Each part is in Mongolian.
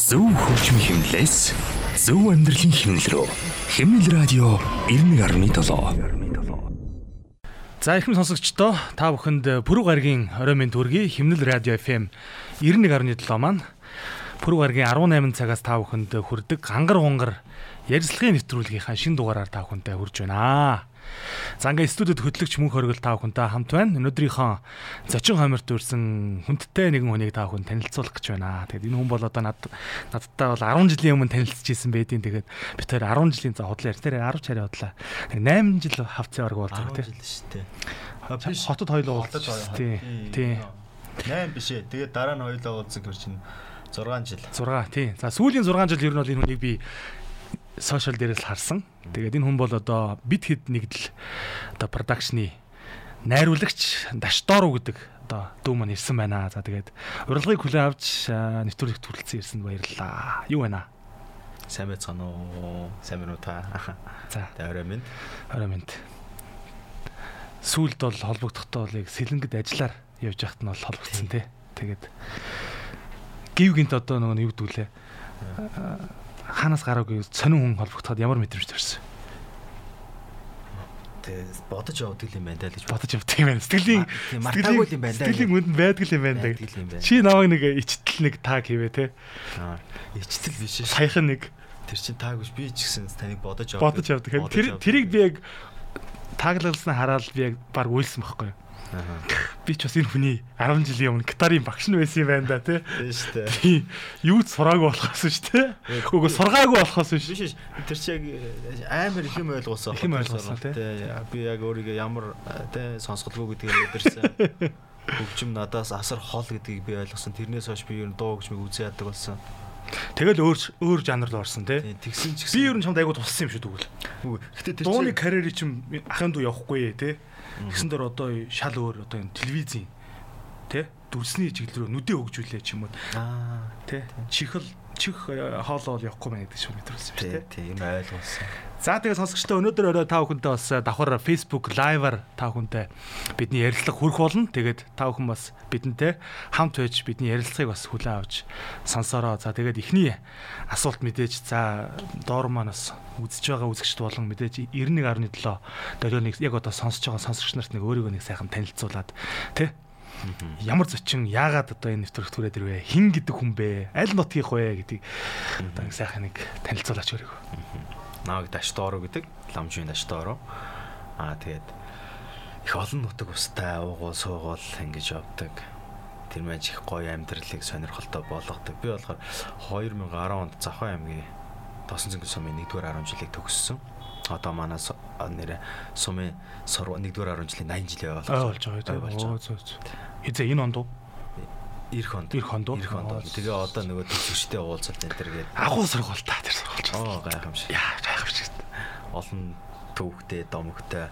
Зөв хөгжмийн хэмнэлээс зөв амьдралын хэмнэл рүү. Хэмнэл радио 91.7. За ихэнх сонсогчдоо та бүхэнд Пүрэв гаргийн орой минь төргий Химнэл радио FM 91.7 маань Пүрэв гаргийн 18 цагаас та бүхэнд хүрдэг ангар хунгар ярилцлагын нэвтрүүлгийнхаа шин дугаараар та бүхэнтэй хүрж байна. За ингээ студид хөтлөгч мөнх хоригл та бүхэнтэй хамт байна. Өнөөдрийнхөө зочин хомирт үрсэн хүндтэй нэгэн хүнийг та бүхэн танилцуулах гэж байна. Тэгээд энэ хүн бол одоо над надтай бол 10 жилийн өмнө танилцж ирсэн байдیں۔ Тэгээд би тэр 10 жилийн за худлаа ярьсан. Тэр 10 чараа худлаа. 8 жил хавцсан орг болж байгаа тийм. шүү дээ. Хотод хоёлоо уулзсан. Тийм. Тийм. 8 биш ээ. Тэгээд дараа нь хоёлоо уулзсан гэр чинь 6 жил. 6 тийм. За сүүлийн 6 жил ер нь бол энэ хүнийг би сошиал дээрээс харсан. Тэгээд энэ хүн бол одоо бит хэд нэгдэл одоо продакшны найруулагч Даштоору гэдэг одоо дүү маань ирсэн байна. За тэгээд урилгыг хүлээн авч нэвтрүүлэгт хүрэлцэн ирсэнд баярлалаа. Юу байна? Сайн байцгаана уу? Сайн байна уу та? За. Орой минь. Орой минь. Сүүлд бол холбогдохдоо бол яг сэлэнгэд ажиллаар явж байхад нь бол холбогдсон тий. Тэгээд гів гинт одоо нөгөө юу гэдгүүлээ хаанаас гараагүй сонин хүн холбогдоход ямар мэдрэмж төрсөн. Тэгээ бодож явдаг юм байна даа гэж бодож явдаг юм байна. Сэтгэлийн мартаагүй юм байна даа. Сэтгэлийн үнд байдаг юм байна даа. Чи намайг нэг ичтэл нэг таг хийвэ те. Аа ичтэл биш ээ. Саяхан нэг тэр чин таг биш би ч гэсэн таныг бодож явдаг. Бодож явдаг. Тэр тэрийг би яг таглалснаа хараад би яг баг үйлсэн байхгүй юу? Би ч бас энэ хүний 10 жилийн өмнө гитарын багш нь байсан юм байна да тий. Тийм шүү дээ. Юу ч сураагүй болохоос шүү дээ. Үгүй сургаагүй болохоос биш. Биш тэр чи яг амар их юм ойлгуулсан. Их юм ойлгуулсан тий. Би яг өөрийгөө ямар тий сонсголгүй гэдгийг мэдэрсэн. Хөгжим надаас асар хол гэдгийг би ойлгосон. Тэрнээс хойш би ер нь дуу хөгжмийг үзээ яадаг болсон. Тэгэл өөр өөр жанр руу орсон тий. Тэгсэн ч гэсэн би ер нь чамд айгуу туссан юм шүү дүүл. Гэтэ тэр дууны карьерийг чим ахын дүү явахгүй тий. Тэгсэн дээр одоо шал өөр одоо энэ телевизийн тий дүрсний чиглэл рүү нүдэ хөгжүүлээ ч юм уу. Аа тий чихэл чих хоолоо явахгүй байна гэдэг шиг мэдэрсэн шүү дээ. Тий энэ ойлгуулсан. За тэгээ сонсогчдоо өнөөдөр орой та бүхэнтэй бас давхар Facebook live-аар та бүхэнтэй бидний ярилцлага хүрэх болно. Тэгээд та бүхэн бас бидэнтэй хамт байж бидний ярилцлагыг бас хүлээн авч сонсороо. За тэгээд эхний асуулт мэдээж за доор маань бас үзэж байгаа үзэгчд болон мэдээж 91.7 долионыг яг одоо сонсож байгаа сонсогч нарт нэг өөрийгөө нэг сайхан танилцуулаад тий ямар зочин яагаад одоо энэ нэвтрүүлэгт түрээд ирвэ хин гэдэг хүн бэ аль нутгийнх вэ гэдгийг одоо сайхан нэг танилцуулаач өөрийгөө Нааг Даштооро гэдэг ламжийн Даштооро. Аа тэгээд их олон нутаг устай уугуул суугуул ингэж явдаг. Тэр мэж их гоё амьдралыг сонирхолтой болгодог. Би болохоор 2010 онд Завхан аймгийн Тосон зөнгөн сумын 1-р 10 жилийг төгссөн. Одоо манай нэрэ сумын 1-р 10 жилийн 80 жилээ болж байгаа болж байгаа. Хизээ энэ онд уу? Ирэх хонд. Ирэх хонд. Ирэх хонд. Тэгээ одоо нөгөө төсөвчтэй уулзалт энэ төр гээд агуу сургууль та тэр сургуульч. Оо гайхамшиг. Яа гайхамшиг. Олон төвхтэй, домогтой.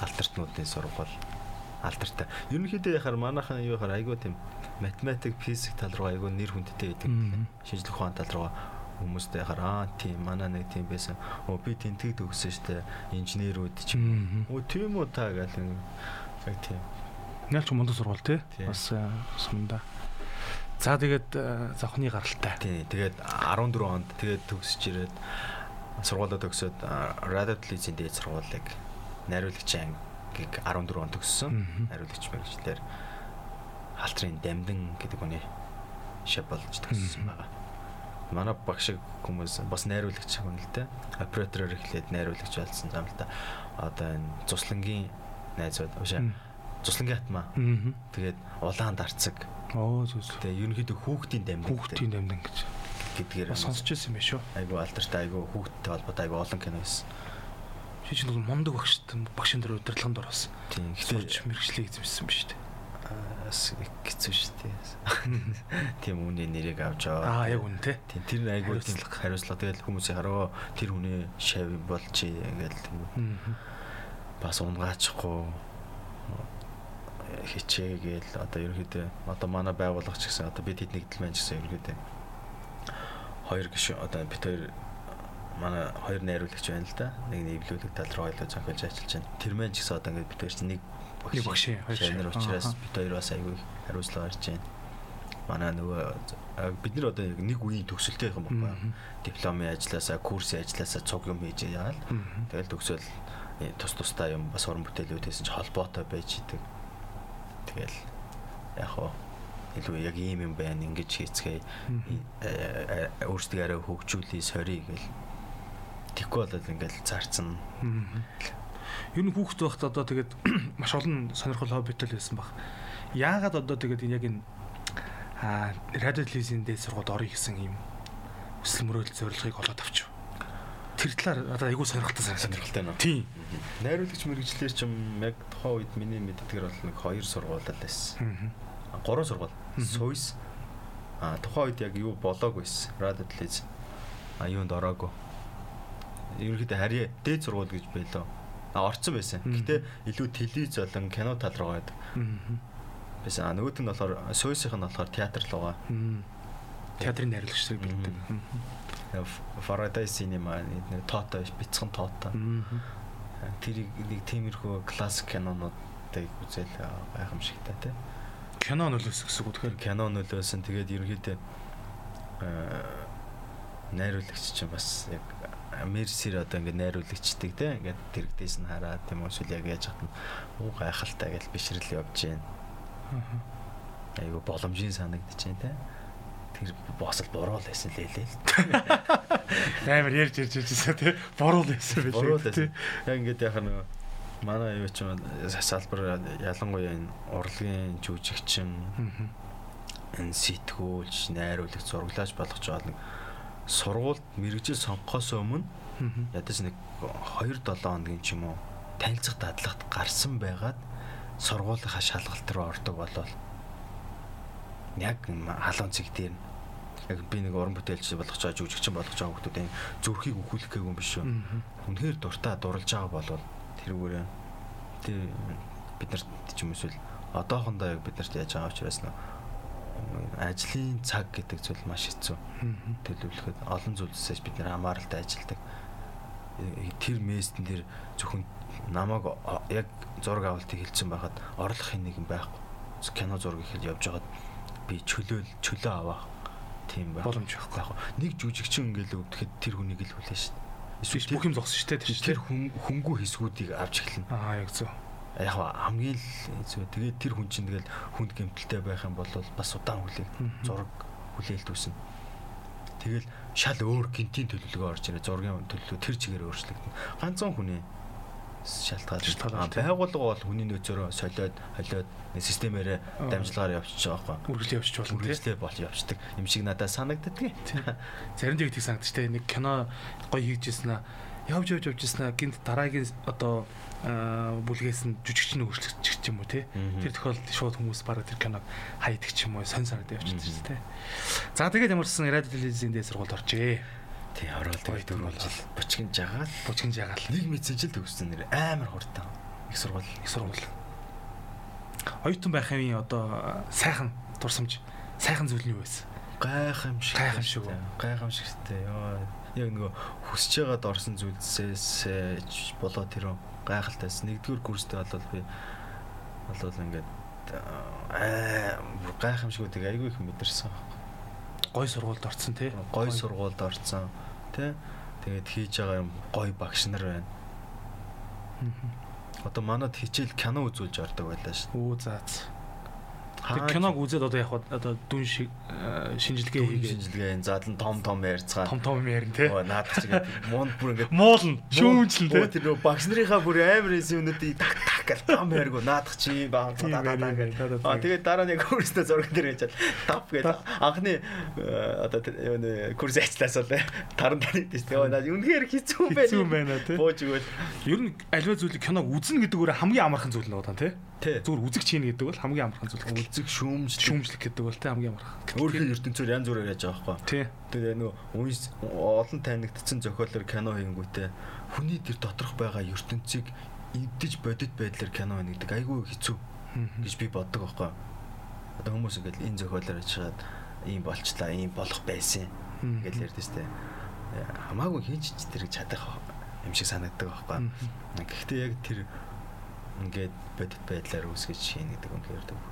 Алтартнуудын сургууль. Алтартай. Ерөнхийдөө яхаар манайхан юу яхаар айгүй тийм математик, физик тал руу айгүй нэр хүндтэй байдаг. Шинжлэх ухаан тал руу хүмүүстэй яхаар аа тийм манай нэг тийм байсан. Оо би тэнтэг төгссөн штэ. Инженерүүд ч юм. Оо тийм үү та гэл яг тийм Нялч мундаг сургууль тий. Бас сумда. За тэгээд завхны гаралтай. Тий. Тэгээд 14 онд тэгээд төгсөж ирээд сургуулаа төгсөөд радио телевизийн дээд сургуулийг найруулагчийн ангийг 14 онд төгссөн. Найруулагч мэрэгчлэр халтрын дамдин гэдэг хүний шав болж төгссөн байгаа. Манай багш хүмүүс бас найруулагч хүн л дээ. Оператороор эхлээд найруулагч болсон зам л да. Одоо энэ цуслангийн найзууд ушаа Цуслангийн хатмаа. Тэгээд улаан дарцаг. Оо зүг. Тэгээ ерөнхийдөө хүүхдийн дамдын. Хүүхдийн дамдын гэж гэдгээр сонсч ирсэн юм биш үү? Айгу алдартай айгу хүүхдтэй холбоотой айгу олон кино байсан. Чи чинь бол мундаг багш багшин дээр удирдлаганд орсон. Тийм. Гэвч мэрэгчлээ эзэмсэн биш үү? бас хэцүү шүү дээ. Тийм үний нэрийг авч аваа. Аа яг үн тэ. Тийм тэр айгуу хариуцлага тэгэл хүмүүсийн хараа тэр хүний шав болж ингээл тийм. Бас унгаачихгүй хичээгээл одоо ерөнхийдөө одоо манай байгууллага ч гэсэн одоо бид хэд нэгдэл ч гэсэн ерөнхийдөө хоёр гишүүн одоо бид хоёр манай хоёр найруулагч байна л да. Нэг нэвлүүлэг тал руу хоёлоо зохиолж ажиллаж байна. Тэр маань ч гэсэн одоо ингээд бид хоёр чинь нэг багш хоёр учраас бид хоёр бас аягүй хариуцлага гарч байна. манай нөгөө бид нар одоо нэг үеийн төгсөлтэй юм байна. Дипломын ажилласаа, курсын ажилласаа цуг юм хийж яагаад. Тэгэл төгсөөл тус тустай юм бас уран бүтээлүүдээс ч холбоотой байж идэг. Тэгэл яг хоо илүү яг ийм юм байна ингэж хийцгээе өөрсдөө арай хөгжүүлээ сорий гэл Тэггүй болоод ингээл зарцсан. Ер нь хүүхэд байхад одоо тэгээд маш олон сонирхол хоббитой л байсан баг. Яагаад одоо тэгээд яг энэ радио телевизийн дээд сургуульд орё гэсэн юм өсөл мөрөөл зорилгыг олоод авчих. Тэр талаар одоо айгүй сонирхолтой сонирхолтой нөө. Тийм. Найруулагч мэрэгчлэр ч юм яг тухайн үед миний мэддгээр бол нэг хоёр сургуулиуд байсан. Аа. Гурван сургууль. Сойс. Аа тухайн үед яг юу болоог байсан. Радио телевиз. Аа юунд ороогүй ерөнхийдөө харьяа дээд сургууль гэж байлоо. А орцсон байсан. Гэтэ илүү телевиз болон кино тал руу байдаг. Байсан. А нөгөөт нь болохоор сойсийнх нь болохоор театр руугаа. Театрын найруулагчдаг бэлддэг. Faraday Cinema нэг тоотой бяцхан тоотой. Тэрийг нэг тиймэрхүү классик кинонуудыг үзэл гайхамшигтай тий. Кино нөлөөс гэсэн үг тэгэхээр кино нөлөөс нь тэгээд ерөнхийдөө найруулагч чинь бас яг Мерсер одоо ингээд найруулагчдаг те ингээд тэрэгдээс нь хараад тийм эсвэл яг яаж хат уу гайхалтай гэж бишрэл явж байна. Айгу боломжийн санагдаж байна те. Тэр босол буруул байсан л хэлээ л. Амар ярьж ярьж иржсэн те. Буруул байсан билээ. Буруул байсан. Яг ингээд яг нэг манай юу ч юм салбар ялангуяа энэ урлагийн жүжигчин энэ сэтгүүлч, найруулагч, зураглаач болгож байгаа нэг сургуульд мэрэгжил сонгохоос өмнө ядаж нэг 2 7 хоногийн ч юм уу танилцах дадлагт гарсан байгаад сургуулийнхаа шалгалт руу ордог болол яг халуун цэг дээр яг би нэг уран бүтээлч болгож байгаа жүжигчин болгож байгаа хүмүүсийн зүрхийг үхүүлэх гээгүй юм биш үү. Үнэхээр дуртай дурлж байгаа болвол тэрүүгээрээ тэр бид нарт ч юм эсвэл одоохондоо яг бид нарт яаж байгаа учраас нөө ажлын цаг гэдэг зүйл маш хэцүү. Төлөвлөхөд олон зүйлсээс бид нэр хамааралтай ажилладаг. Э, тэр мессен тэр зөвхөн намайг яг зураг авалтыг хэлсэн байхад орлохын нэг юм байхгүй. Кино зураг ихэд явж байгаад би чөлөөл чөлөө авах тийм байх. Боломж байхгүй. Нэг жүжигчин ингээл өвдөхэд тэр хүнийг л хүлээн шүү дээ. Эсвэл бүх юм зогсон шүү дээ. Тэр хөнгүү хэсгүүдийг авч эхэлнэ. Аа яг зөв яг хамгийн л зөв тэгээд тэр хүн чинь тэгэл хүнд гэмтэлтэй байх юм бол бас удаан хүлээг зураг хүлээлт үүснэ. Тэгэл шал өөр гинтийн төлөвлөгөө орж ирээ зургийн төлөвлөгөө тэр чигээр өөрчлөгдөн. Ганцхан хүний шалтгаан байгууллага бол хүний нөөцөөрөө солиод холиод системээрээ дамжлагаар явчихж байгаа байхгүй. Үргэлжлээ явчих болно. Үргэлжлээ болж явцдаг. Им шиг надад санагддаг. Заримдаа их санагдаж тэ нэг кино гоё хийжсэн аа явж явж явж яснаа гинт дараагийн одоо бүлгээс нь жүжигчин өөрчлөгдөж ч юм уу те. Тэр тохиолдолд шууд хүмүүс бараг тэр киног хайдаг ч юм уу сонь санаад явчихсан те за тэгээд ямарсан радио телевизийн дээр сургуульд оржээ тий ороод тэгээд дөрөв жил. Бучгийн жагаал. Бучгийн жагаал. Нэг мэдсэн жил төгссөн нэр амар хурдан. Их сургууль их сургууль оюутан байх юм одоо сайхан дурсамж сайхан зүйл нь юу байсан гайхамшиг гайхамшиг гайхамшигтэй ёо яг нөгөө хүсэж байгаад орсон зүйлсээс болоо тэр гайхалтайс нэгдүгээр курстэй болол би болол ингээд аа гайхамшгуудыг айгүй их мэдэрсэн. Гой сургуульд орсон тий. Гой сургуульд орсон тий. Тэгээд хийж байгаа юм гой багш нар байна. Одоо манад хичээл кино үзүүлж ордог байлаа шүү. Үу заац. Тэр киног үзээд одоо яг одоо дүн шиг э, шинжилгээ хийгээ. Шинжилгээ задлан том том ярьцгаа. Том том ярина тий. Наадах чиг муунд бүр ингээд муулна. Шүүмжлэн тий. Тэр багш нарынхаа бүр амар юмнуудыг так так гэж том яргуу наадах чи баа даа гэж. Аа тэгээд дараа яг өөрөөсөө зураг дээр яжаад тап гэдэг анхны э, одоо юу курс ажиллаас бол таран тарид тий. Йоо наа үнэхээр хэцүү байна. Хэцүү байна тий. Бууж өгөөл. Ер нь альва зүйлийг киног үзнэ гэдэг өөр хамгийн амархан зүйл нэг удаа тий. Зүгээр үзэг чинь гэдэг бол хамгийн амархан зүйл. Үзэг шүүмж шүүмжлэх гэдэг бол тэ хамгийн амархан. Өөрхийн ертөнцөөр янз бүрээр яаж байгаа байхгүй. Тий. Тэгээ нөгөө үнс олон танигдсан зохиолоор кино хийнгүүтээ хүний тэр доторх байгаа ертөнцийг эвдэж бодит байдлаар кино хийнэ гэдэг айгүй хэцүү гэж би боддог байхгүй. Одоо хүмүүс ингээд энэ зохиолоор ачаад ийм болчлаа, ийм болох байсан гэж ярьдээ штэ. Хамаагүй хийж тэр чадах юм шиг санагддаг байхгүй. Гэхдээ яг тэр ингээд бодит байдлаар үсгэж хийн гэдэг үнээр дүү.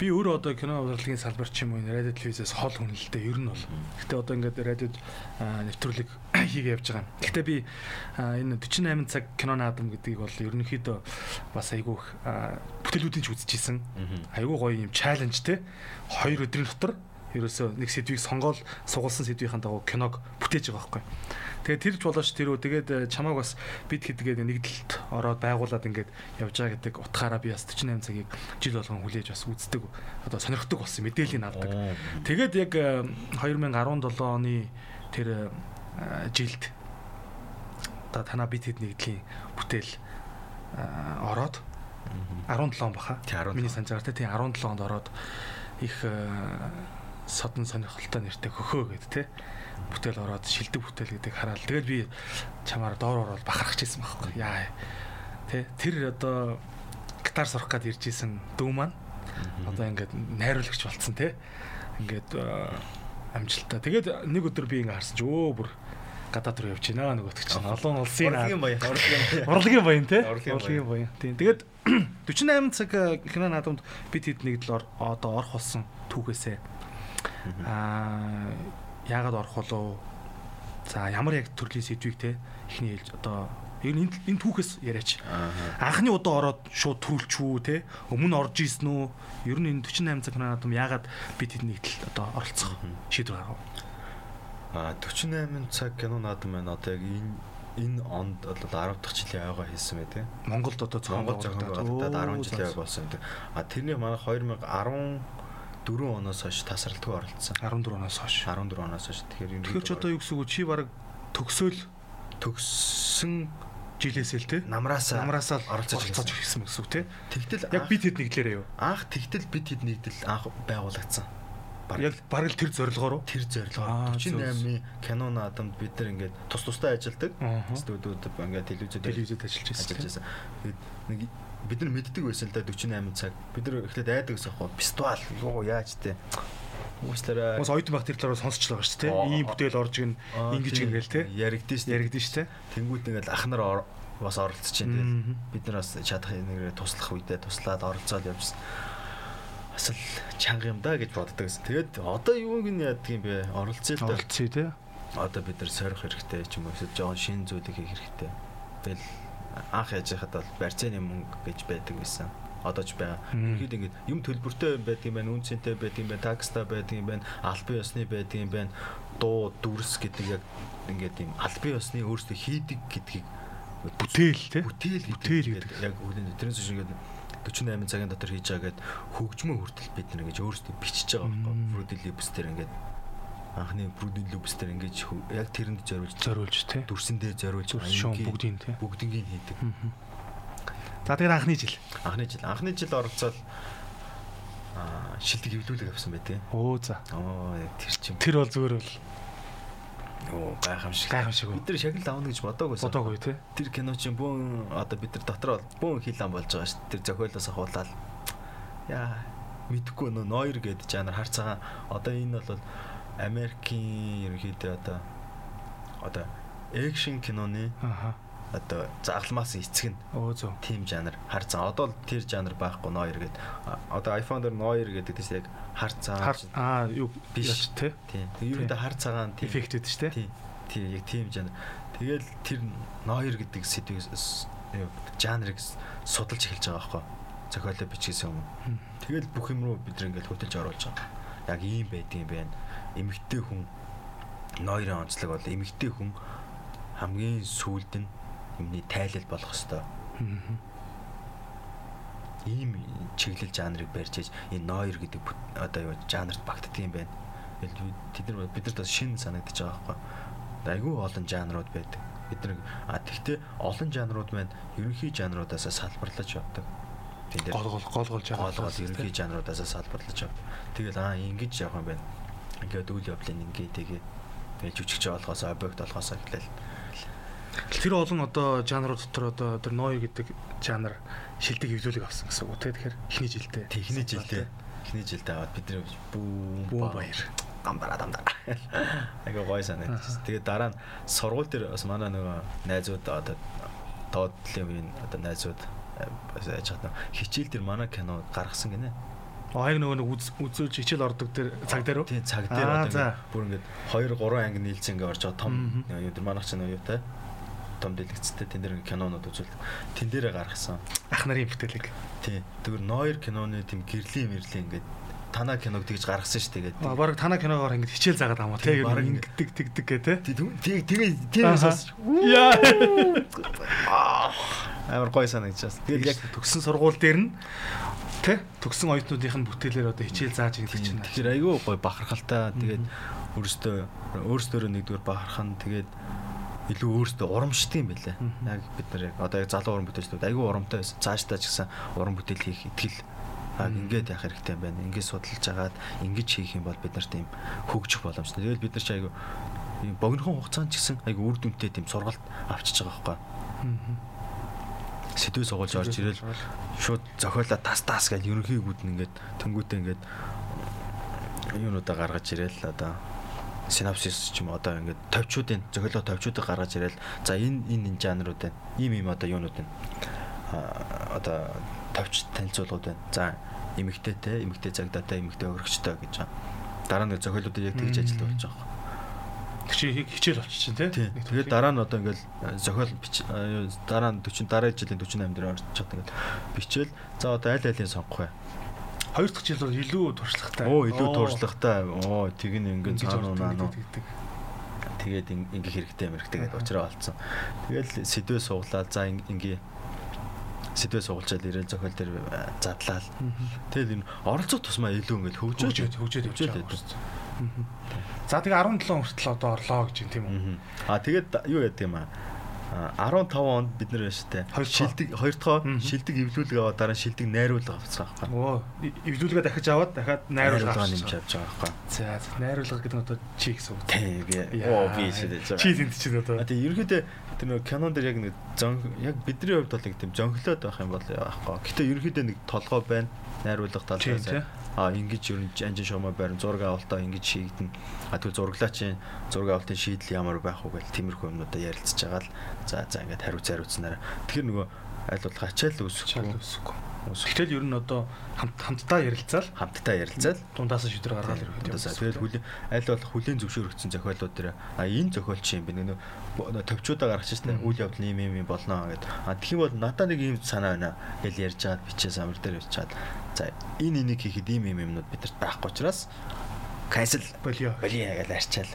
Би өөрөө одоо кино урлагийн салбар ч юм уу радио телевизээс хол хүнэлтэд ер нь бол. Гэтэ одоо ингээд радиод нэвтрүүлэг хийгээ явж байгаа. Гэтэ би энэ 48 цаг кино наадам гэдгийг бол ерөнхийдөө бас айгүйх бүтээлүүдийн ч үзчихсэн. Айгүй гоё юм чаленж те. Хоёр өдрийн дотор ерөөсөө нэг сэдвийг сонгоол сугалсан сэдвийн дагуу киног бүтээж байгаа байхгүй. Тэгээд тэрч болооч тэрөө тэгээд э, чамааг бас бид хэдгээд нэгдэлт ороод байгуулад ингээд явж байгаа гэдэг утгаараа би бас 48 цагийг жил болгон хүлээж бас үздэг одоо сонирхдаг болсон мэдээллийг авдаг. Тэгээд яг 2017 э, оны тэр э, жилд одоо танаа бид хэд нэгдлийн бүтээл ороод 17 баха. Миний санджаар тийм 17 онд ороод их содон сонирхолтой нэртэй хөхөө гэд те. Бүтээл ороод шилдэг бүтээл гэдэг хараад тэгэл би чамаар доор ороод бахархаж ирсэн байхгүй. Яа. Те тэр одоо гитар сурах гээд ирж исэн дүү маань одоо ингээд найруулагч болцсон те. Ингээд амжилттай. Тэгээд нэг өдөр би ингээд харсан чи өө бүр гадаад руу явж байна нөгөөтг чинь. Олон улсын урлагийн баян урлагийн баян. Те. Урлагийн баян. тийм. Тэгээд 48 цаг кино наадамд бид хэд нэг л одоо орох болсон түүхээсээ Аа яагаад орох болов? За ямар яг төрлийн сэдвийг те ихний хэлж одоо ер нь энэ түүхээс яриач. Анхны удаа ороод шууд төрүүлчихүү те өмнө орж ийсэн үү? Ер нь энэ 48 цаг наадам яагаад бид тэднийг одоо оролцох шийдвэр гаргав? А 48 цаг кино наадам байна одоо яг энэ энэ онд одоо 10 дахь жилийн аяга хийсэн бай тээ. Монголд одоо цохон болгоод 10 жилийн аяга болсон юм. А тэрний манай 2010 4 оноос хойш тасралтгүй оролцсон. 14 оноос хойш. 14 оноос хойш. Тэгэхээр энэ Тэгэхээр ч одоо юу гэсэн үг чи баг төгсөөл төгссөн жилээсээ л те намраасаа намраасаа оролцож ирсэн гэсэн үг те. Тэгтэл яг бид хэд нэгдлээрээ юу? Анх тэгтэл бид хэд нэгдэл анх байгуулагдсан. Яг баг л тэр зорилгоор тэр зорилгоор 48-ны кино наадамд бид нар ингээд тус тустай ажилладаг. Студиуд ингээд телевизэд телевизэд ажиллаж байсан. Тэгээд нэг бид нар мэддэг байсан л да 48 цаг. Бид нар эхлээд айдаг гэсэн хоо фестивал юу яаж те. Уучлаарай. Мос оюутан тэр талаар сонсч байгаа шүү дээ. Ийм бүтээл орж ийн ингэж ингээл те. Яригдэн шүү. Яригдэн шүү те. Тэнгүүд ингээл ах нар бас оролцож чинь те. Бид нар бас чадах нэгрээ туслах үедээ туслаад оролцоод явжсан. Бас л чанга юм да гэж боддог гэсэн. Тэгээд одоо юу гин яадаг юм бэ? Оролцъё л да. Оролцъё те. Одоо бид нар сорих хэрэгтэй ч юм уу эсвэл жоон шин зүйлийг хийх хэрэгтэй. Тэгэл анх яж хахад бол барьцааны мөнгө гэж байдаг байсан. Одоо ч байгаа. Ихэд ингэж юм төлбөртэй байдаг юм байна, үнцэнтэй байдаг юм байна, такстай байдаг юм байна, албан ёсны байдаг юм байна. Дуу, дүрс гэдэг яг ингээд юм албан ёсны өөрсдөө хийдэг гэдгийг бүтээл те бүтээл гэдэг яг үгний тэрнээс шиг ингээд 48 цагийн дотор хийж байгаа гэд хөгжмөө хүртэл бид нэг ингэж өөрсдөө бичиж байгаа байхгүй. Fruity Loops дээр ингээд анхны брүүдийн лүбстер ингэж яг тэрэнд зориулж зориулж тий дүрсэндээ зориулж шуун бүгдийн тий бүгднийг хийдэг. За тэгэхээр анхны жил. Анхны жил. Анхны жил оролцоод аа шилдэг хөвлүүлэг авсан бай тээ. Оо за. Оо тэр чим. Тэр бол зүгээр бол Оо гайхамшиг. Гайхамшиг. Бид нар шагнал авна гэж бодоагүй. Бодоагүй тий. Тэр кино чинь бүүн одоо бид нар дотор бол бүүн хил ам болж байгаа шүү. Тэр зохиолоос ахуулаад яа мэдхгүй нөө ноёр гэдэг жанр харцагаа одоо энэ бол Америкийн ерөнхийдөө одоо одоо экшн киноны аха одоо загламаас эцэг нь өө зөө тим жанр харцсан. Одоо л тэр жанр байхгүй ноёр гэдэг. Одоо iPhone дээр ноёр гэдэг тийс яг хар цагаан аа юу биш тий. Тийм. Ерөөдөө хар цагаан тийм эффект гэдэг шүү дээ. Тийм. Яг тийм жанр. Тэгэл тэр ноёр гэдэг сэдвийг жанрыг судалж эхэлж байгаа байхгүй. Зохиолоо бичгээсэн юм. Тэгэл бүх юм руу бид нэг ингээл хөтөлж оруулж байгаа. Яг ийм байдığım байна эмэгтэй хүн ноёрын онцлог бол эмэгтэй хүн хамгийн сүүлд нь юмний тайлал болох хэвээр. Ийм чиглэл жанрыг барьж иж энэ ноёр гэдэг одоо юу жанрт багтдаг юм байна. Тэд нар бид нарт шинэ санагдаж байгаа байхгүй. Айгүй олон жанрууд байдаг. Бид нар а тэгтээ олон жанрууд маань ерөнхий жанруудаас салбарлаж явдаг. Дээ. Гол гол гол гол жанрууд ерөнхий жанруудаас салбарлаж явдаг. Тэгэл аа ингэж явах юм байна ингээд үйл явдлын ингээ тэгээ тэгээ жүжигч болохоос объект болохоос эхлээл Тэр олон одоо жанрууд дотор одоо тэр ной гэдэг жанр шилдэг хөвлөлөг авсан гэсэн үг. Тийм тэгэхээр эхний жилдээ. Эхний жилдээ. Эхний жилдээ аваад бид нэр бүү баяр. Гамбара дамдаа. Айгаа гой санагдчихсэн. Тэгээд дараа нь сургууль дээр бас манай нөгөө найзууд одоо доотлын үеийн одоо найзууд яаж хатна. Хичээл дээр манай кино гаргасан гинэ. Хаяг нөгөө нэг үзүүлж хичээл ордог тэр цаг дээр үү? Тийм цаг дээр одоо бүр ингээд 2 3 анги нийлж ингээд орж байгаа том юу тэр манайх чинь оюутай том дэлгэцтэй тэн дээр кинонууд үзүүл тэн дээрээ гаргасан. Ах нарын бүтээлэг. Тийм. Тэгвэр ноёр киноны тийм гэрлийн мэрлийн ингээд танаа киног тэгж гаргасан шүү дээ. Аа баг танаа киногоор ингэж хичээл заагаад юм Тийм, тий. бараг Ингэдэг тэгдэг гэ тий. Тэгээ тэгээ тийм Аха. сонсож Яа. амар гоё санагдчихас. Тэгээд Тэгээд яг төгссөн сургууль дээр нь тий төгссөн оюутнуудынх нь бүтээлээр одоо хичээл зааж ингэдэг чинь. Тэгэхээр айгүй гоё бахархалтай. Тэгээд өөрөөсөө өөрөөсөө нэгдүгээр бахархан тэгээд илүү өөрөөсөө урамшдаг юм байлаа. Яг бид нар яг одоо яг залуу уран бүтээлчдүүд айгүй урамтай байсан. Цаашдаа ч гэсэн уран бүтээл хийх итгэл аа ингээд яах хэрэгтэй юм байна. Ингээд судалж агаад ингэж хийх юм бол бид нарт тийм хөгжих боломжтой. Тэгээд бид нар ч айгүй ийм богинохон хугацаанд ч гэсэн айгүй үр дүнтэй тийм сургалт авчиж байгаа байхгүй. Сэдвээ сугуулж орж ирэл шууд зохиолоо тас тас гэж ерөнхийгүүд нь ингээд тэнгуүтээ ингээд юунуудаа гаргаж ирээл одоо синапсис ч юм одоо ингээд товчуудын зохиолоо товчуудыг гаргаж ирээл за энэ энэ энэ жанрууд байна. Ийм ийм одоо юунууд байна. Одоо товч танилцуулгууд байна. За эмэгтэйтэй, эмэгтэй цагдаатай, эмэгтэй өргөгчтэй гэж байгаа. Дараа нь зохиолуудыг яг тэгж ажиллаж болж байгаа. Тэр чи хичээл болчих чинь тий. Тий. Тэгээд дараа нь одоо ингээл э, зохиол бич э, дараа нь 40 дараа жилийн 48 дээр орж чад ингээд бичээл за одоо аль алийг сонгох вэ? Хоёр дахь жил бол илүү туршлагатай. Оо илүү тууршлагатай. Оо тэг нь ингээд Ингэж цаануу ордог наануу. гэдэг. Тэгээд ин- ингээ хэрэгтэй мэрэгтэй гэдэг уучраа болцсон. Тэгэл сэдвээ сууглаа. За ин- ингээ сэдвээ суулчаад ирээл зохиол дээр э, задлаа. Тэгэл энэ оролцох тусмаа илүү ингээл хөгжөөд хөгжөөд явж байгаа. За тэгээ 17 хүртэл одоо орлоо гэж юм тийм үү? Аа тэгээд юу яд юм аа. А, 15 онд бид нэр штэ шилдэг хоёр дахь Мгм. шилдэг эвлүүлэг аваад дараа нь шилдэг найруулга авцсан байхгүй. Оо эвлүүлгээ дахиж аваад дахиад найруулга нэмж авч байгаа байхгүй. За найруулга гэдэг нь одоо чи гэсэн үг. Тий би оо би шидэж байгаа. Чи тэнд чинь одоо. Тэгээ ерөнхийдөө тэр нэг кинон дээр яг нэг зон яг бидний хувьд бол нэг тийм зонхлоод байх юм бол яахгүй. Гэтэ ерөнхийдөө нэг толгой байна. Найруулга талаас тий. А ингэж ер нь анжин шуумаа байран зураг авалтаа ингэж шийдэн. А тэгвэл зураглаачийн зураг авалтын шийдэл ямар байх вэ гэл тиймэрхүү юмнуудаа ярилцж байгаа л за за ингээд хариуц хариуцнараа. Тэгэхээр нөгөө аль болох ачаал үүсэхгүй үсэхгүй. Үсэх. Гэтэл ер нь одоо хамт хамтдаа ярилцаал. Хамтдаа ярилцаал. Дундаас нь шийдвэр гаргаад ирэх юм. Тэгэл хүлээ аль болох хүлийн зөвшөөрөгдсөн зохиолууд дээр а энэ зохиолч юм бэ нөгөө төвчүүдээ гаргачих штэ үйл явдал ийм ийм юм болно гэд. А тэгэх юм бол надад нэг ийм санаа байна. Гэж ярьж чаад бичээ самар дээр бичээд за энэ энийг хийхэд ийм ийм юмнууд бидэрт байхгүй учраас cancel. Болио. болио гэж арчаал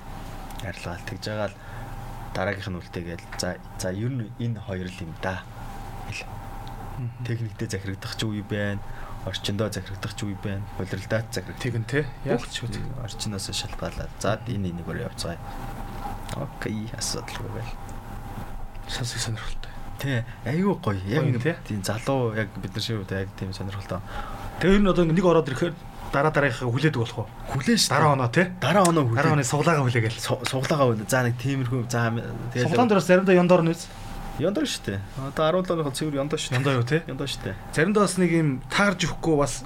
арилгаал тэгж байгаа л дараагийнх нь үлдээгээл. За за ер нь энэ хоёр л юм да. Гэл. Техниктэй захирагдах ч үе байна орчиндөө захирагдах ч үе байна болиралдаад захирагдах Тэгэн те. Яг ч үү. орчноос шалтгаалаад за энэ энэгээр явцгаая. Окей, асуудалгүй байл. Сонсох сонирхолтой. Тэ, айгүй гоё. Яг тий? тийм залуу яг бид нар шиг яг тийм сонирхолтой. Ер нь одоо нэг ороод ирэхээр дараа дараагийнхаа хүлээдэг болох уу? Хүлэн ш. Дараа оноо те. дараа оноо хүлээ. Дараа оны суглаагаа хүлээгээл. суглаагаа үнэ. За нэг тиймэрхүү за тэгээд Суглаан дээрс заримдаа яндор нүз. Яндаа штэ. Одоо 17-ны цэвэр яндаа штэ. Яндаа юу те. Яндаа штэ. Заримдаа бас нэг юм таарж өгөхгүй бас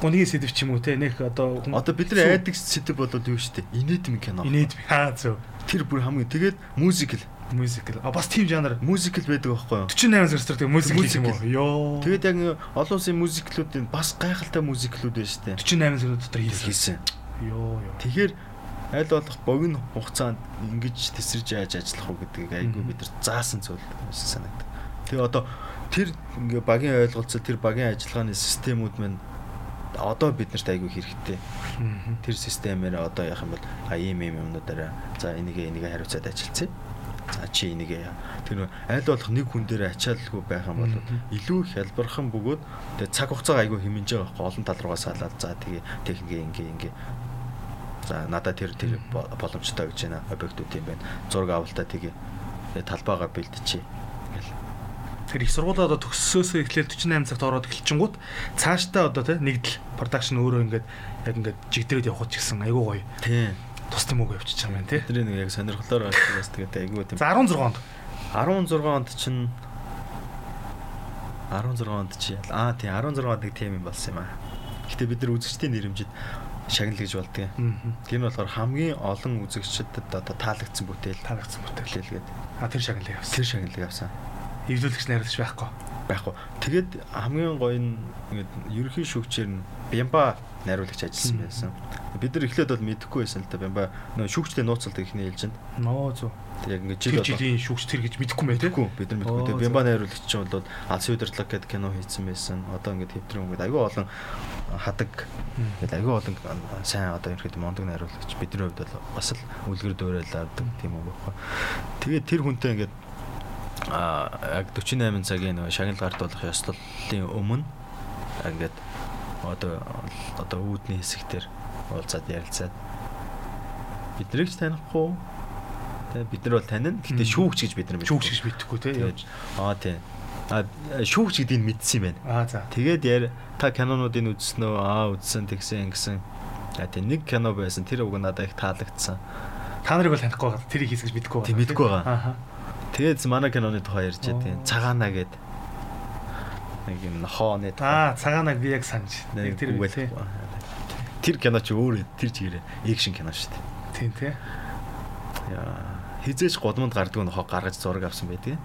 гунигийн сэдв ч юм уу те. Нэх одоо Одоо бидний айдаг сэдв болоод юу штэ. Инээдм кино. инээд хаа зөв. Тэр бүр хамгийн тэгээд мюзикл. Мюзикл. А бас тийм жанр Мюзикл байдаг байхгүй юу? 48 зэрэгцэр тэг мюзикл юм уу? Йоо. Тэгээд яг олон улсын мюзиклүүдийн бас гайхалтай мюзиклүүд байна штэ. 48 зэрэг дотор хийсэн. Йоо ёо. Тэгэхээр аль болох богино хугацаанд ингэж тесэрж яаж ажиллах уу гэдгийг айгүй бид нар заасан зүйл санагдав. Тэгээ одоо тэр ингээ багийн ойлголцол тэр багийн ажиллагааны системүүд маань одоо биднэрт айгүй хэрэгтэй. Тэр системээр одоо яах юм бол а ийм ийм юмнуудаараа за энийг энийг хариуцаад ажиллацъя. За чи энийг яа. Тэр аль болох нэг хүн дээр ачааллгүй байх юм бол илүү хялбархан бөгөөд тэгээ цаг хугацаа айгүй хэмнэж байгаа байхгүй олон тал руугаа салаад за тэгээ техник ингээ ингээ За надад тэр тэр бо- боломжтой гэж байна. Объектууд юм байна. Зураг авалтаа тэгээ тэгээ талбайгаа бэлдчихье. Ингээл. Тэр их сургуулаа одоо төгссөөсөө эхлээл 48 цагт ороод эхэлчихэнгүүт цаашдаа одоо те нэгдэл продакшн өөрөө ингээд яг ингээд жигдрээд явах ч гэсэн айгуу гоё. Тийм. Тус тийм үг явчихж байгаа юм те. Бидний нэг яг сонирхолоор бас тэгээд айгүй тийм. За 16 онд 16 онд чинь 16 онд чи аа тийм 16 онд нэг тийм юм болсон юм аа. Гэтэ бид нар үзэгчдийн нэрэмжид шагнал гэж болдгийг. Тэр нь болохоор хамгийн олон үзэгчдэд одоо таалагдсан бүтээл таалагдсан бүтээл. бүтээлгээд А тэр шагналыг явсан. тэр шагналыг авсан. Эвлүүлэгч найруулагч байхгүй. байхгүй. Тэгээд хамгийн гоё нь ингээд ерөнхий шүүгчээр нь Бямба найруулагч ажилласан байсан. Бид нар эхлээд бол мэдэхгүй байсан л да Бямба нөө шүүгчтэй нууцлалт ихний хэлж байна. Ноо зү. Тэг яг ингээд Жил жил жилийн шүүгч тэр гэж мэдэхгүй мэй. Мэдгүй бид нар мэдгүй. Оо, Тэгээ Бямба найруулагч чинь бол Алс удирдлага гэдэг кино хийсэн байсан. Одоо ингээд хэвтрэн ингээд аюу олон хадаг гэдэг аюу олон сайн одоо ерхэд мондөг найруулагч бидний хувьд бол бас л үлгэр дуурайл авдаг тийм үг байхгүй. Тэгээ тэр хүнтэй ингээд а яг 48 цагийн нөгөө шагнал гардуулах ёслолын өмнө ингээд одоо одоо үүдний хэсэгтэр уулзаад ярилцаад биднийг ч танихгүй бид нар бол танина. Гэтэ шүүгч гэж бид нар мэддэг. Шүүгч гэж мэдэхгүй те. Тэгээд аа тий. А шүүгч гэдгийг мэдсэн юм байна. Аа за. Тэгээд яар та кинонуудыг үзсэн үү? Аа үзсэн тэгсэн ингэсэн. А тий нэг кино байсан. Тэр уг надад их таалагдсан. Та нарыг бол танихгүй байгаа. Тэрийг хийсгэж мэдэхгүй байгаа. Тий мэдгүй байгаа. Тэгээд манай киноны тухай ярьж байгаа. Цагаана гэд нэг юм нохооны Аа цагаанаг би яг санаж. нэг Тэр тий. Тэр кино ч өөр тэр чигээрээ экшн кино шүү дээ. Тийм тий. Яа хизээж годмонд гардаг нохоо гаргаж зураг авсан байдаг.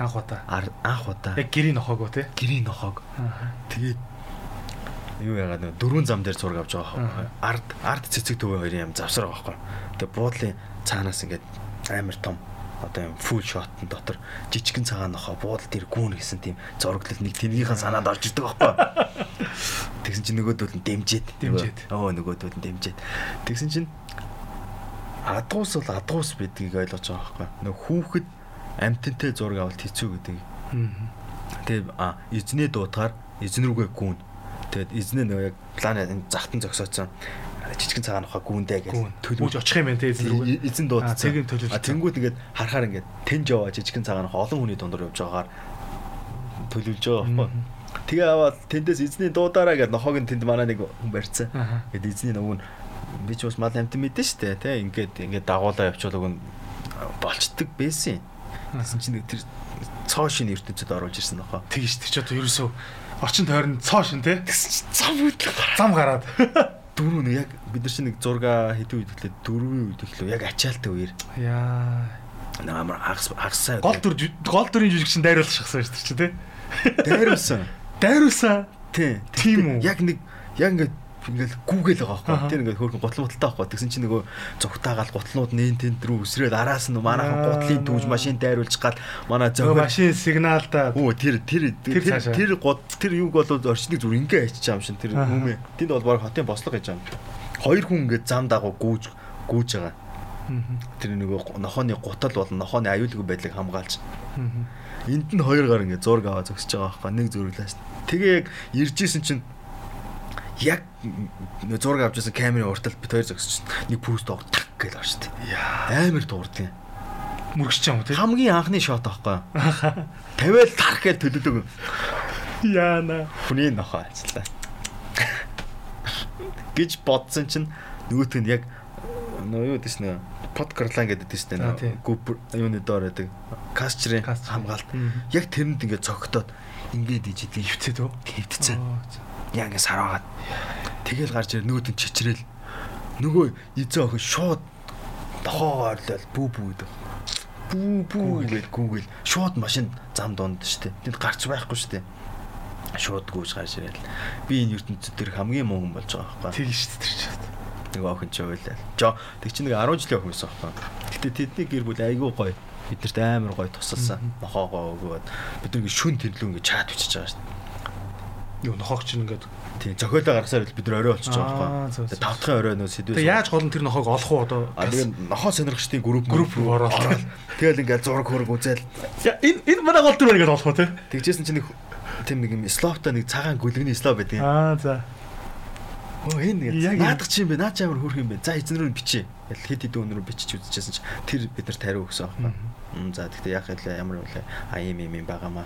Анх удаа. Анх удаа Яг гэрийн нохоогоо тий. гэрийн нохоог. Тэгээд юу яагаад нэг дөрвөн зам дээр зураг авч байгаа Аа. байхгүй. Ард ард цэцэг төвөө хоёрын юм завсар байгаа байхгүй. Тэгээд буудлын цаанаас ингээд амар том одоо юм фул шотн дотор жижигэн цагаан нохоо буудал дээр гүүн гэсэн тийм зураглал нэг тэнийхэн санаанд орж ирдэг байхгүй. Тэгсэн чинь нөгөөдөл нь дэмжээд Дэмжээд. Өө нөгөөдөл нь дэмжээд. Тэгсэн чинь адуус бол адуус бидгийг ойлгож байгаа байхгүй. Нөх хүүхэд амтантай зураг авалт хэцүү гэдэг Мгм. Тэгээ а эзний дуутахаар эзэн рүүгээ гүүн. Тэгээд эзнээ нөгөө яг планы энэ захтан зогсооцсон жижигэн цагаан ухаа гүүндээ гэж. Төлөвж очих юм байна те эзэн эзэн дуудсан. Төлөвлөсөн. А тэнгууд ингээд харахаар ингээд тэнж яваа жижигэн цагаан ухаа олон хүний дундор явж байгаагаар төлөвлөж байгаа байхгүй. Тэгээ аваад тэндээс эзний дуудаараа гэдэг нохоог нь тэнд манай нэг хүн барьцсан. Гэт эзний нөгөө нь би ч бас мал амт мэдэн штэ тий ингээд ингээд дагуулаа явуулаг нь болцдог байсан. Тэсэн чинь тэр цоо шин ертөнцид оруулж ирсэн нохоо. Тэгэж тэр ч одоо ерөөсөө орчин тойрон цоо шин те. Цам үтлэг Зам гараад. дөрөв нэг яг бид нар чинь нэг 6 хэдэн үед эхлээд дөрвийн үед эхлэв яг ачаалттай үеэр Яа. нэг амар хагас хагасаа Гол дүр гол дүрийн жүжигчин дайруулчихсан шүү дээ чи те. дайруулсан Дайруулсан. тий Тийм үү? яг нэг яг ингээд ингээд гүүгээл байгаа байхгүй тэр ингээд хөөрхөн гутал муталтай байхгүй тэгсэн чинь нөгөө зүгтаагаал гутлнууд нээн тэнд рүү өсрээд араас нь манайхан гутлын түүж машин дайруулж гал манай зохиол машин сигналдаа Оо тэр тэр Тэр тэр цаашаа. тэр гот тэр юуг бол орчныг зүр ингээ байгаа юм шин тэр Аха. хүмүү. Тэнд бол баг хотын бослого гэж юм. Хоёр хүн ингээ зам дагуу гүүж гүүж байгаа. Тэр нөгөө нохооны гутал бол нохооны аюулгүй байдлыг хамгаалж. Энд нь хоёр гар ингээ зураг аваа зогсож байгаа байхгүй нэг зүрлээс. Тэгээ яг ирж исэн чинь яг нөө зураг авч байсан камерын уртал бит хоёр зогсож нэг пүүст доор так гэж орж штэ. Амар дуурдаг. Мөргөж чам те. Хамгийн анхны шот аахгүй. Тавиал тарах гэж төлөдөг. Яана. Хүний нохоо ажиллаа. гэж бодсон чинь нөгөөт нь яг нөө юу дэс нэ подкарлан гэдэг дэс тий. нэ гүп юуны доор байдаг касчрын хамгаалт яг тэрэнд ингээд цогтоод ингээд ижидээ Хөвцөд үү? хөвдцэн Яг ингээд сараагаад. Тэгэл гарч ирээ нөгөөт нь чичрэл. Нөгөө эзэн охин шууд дохоо орлол бүү бүү гэдэг бүү бүү гэж гүүгэл шууд машин зам донд штэ тэнд гарч байхгүй штэ шууд гүйж гарч ирэл би энэ ертөнцид тэр хамгийн муу хүн болж байгаа байхгүй. Тэг шүү дээ тэр чинь. нөгөө охин ч ойлаа. Жоо тэг чи нэг 10 жилийн охин байсан байхгүй. Гэтээ тэдний гэр бүл айгүй гоё. Биднэрт амар гоё тусалсан. Нохоогоо өгөөд. Бид нэг шүн тэрлүү ингээд чат бичиж байгаа штэ Юу нохоог чинь ингээд. Тийм зохиолоо гаргасаар бид нар орой болчихж Аа, байгаа байхгүй. зөв. Тавтахын орой нөө сэдвээс. Тэг яаж гол нь тэр нохоог олох уу одоо? А тэгээ нохоо сонирхчдын групп Групп руу ороод. Тэгэл ингээд зураг хөрөг үзэл. Энэ энэ манай гол дүр ингээд олох уу те? Тэгжсэн чинь нэг тийм нэг юм слопта нэг цагаан гүлгний слоп байдаг. Аа за. Оо энэ Яг наадах чи юм бэ? Наа чи амар хөрх юм бэ? За эзэн рүү бичээ. Тэгэл хэд хэдэн өнөрөө бичиж үзчихсэн чи тэр бид нар тариу өгсөн аахгүй. За тэгтээ яах вэ? Ямар вэ? А юм юм юм байгаамаа.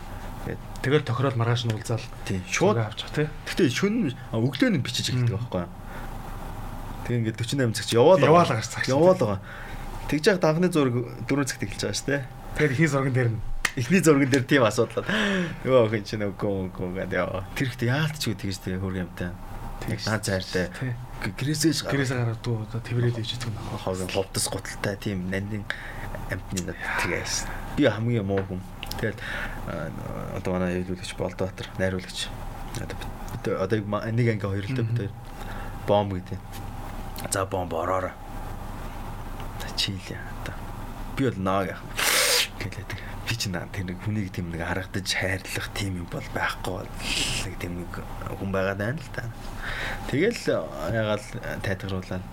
Тэгэл тохирол маргааш нь уулзаал. тийм шууд авчих те. Гэтэ шүн өглөө нь бичиж эхэлдэг байхгүй. Тэг ингээд 48 цаг чи яваал. Яваал гарч цаг. Яваал байгаа. Тэгж яг данхны зураг 4 цагт эхэлж байгаа шүү дээ. Тэгэхээр ихний зурган дээр нь. Эхний зурган дээр тийм асуудал. Нөгөө охин чинь үгүй үгүй гэдэг яа. Тэр ихтэй яалтчгүй тэгж тэгээ хөрг юмтай. Тэгж Наа зайртай. Тий. Гэрээсээ Гэрээсээ гараад дуу одоо тэврээд ээж идэх нь. хог ховдос гуталтай тийм нандин амтны над тэгээс. Би хамгийн муу хүн. Тэгээд одоо манай хэлүүлэгч Болдбаатар найруулагч. Одоо одоо нэг анги хоёр л дээ бид хоёр бомб гэдэг. За бомб ороорой. Чийлээ одоо. Би бол наа яах гэлээд би ч наа тэр нэг хүнийг тийм нэг харагдаж хайрлах тийм юм бол байхгүй нэг тийм нэг хүн байгаа даа л та. Тэгэл ягаал тайтгаруулаад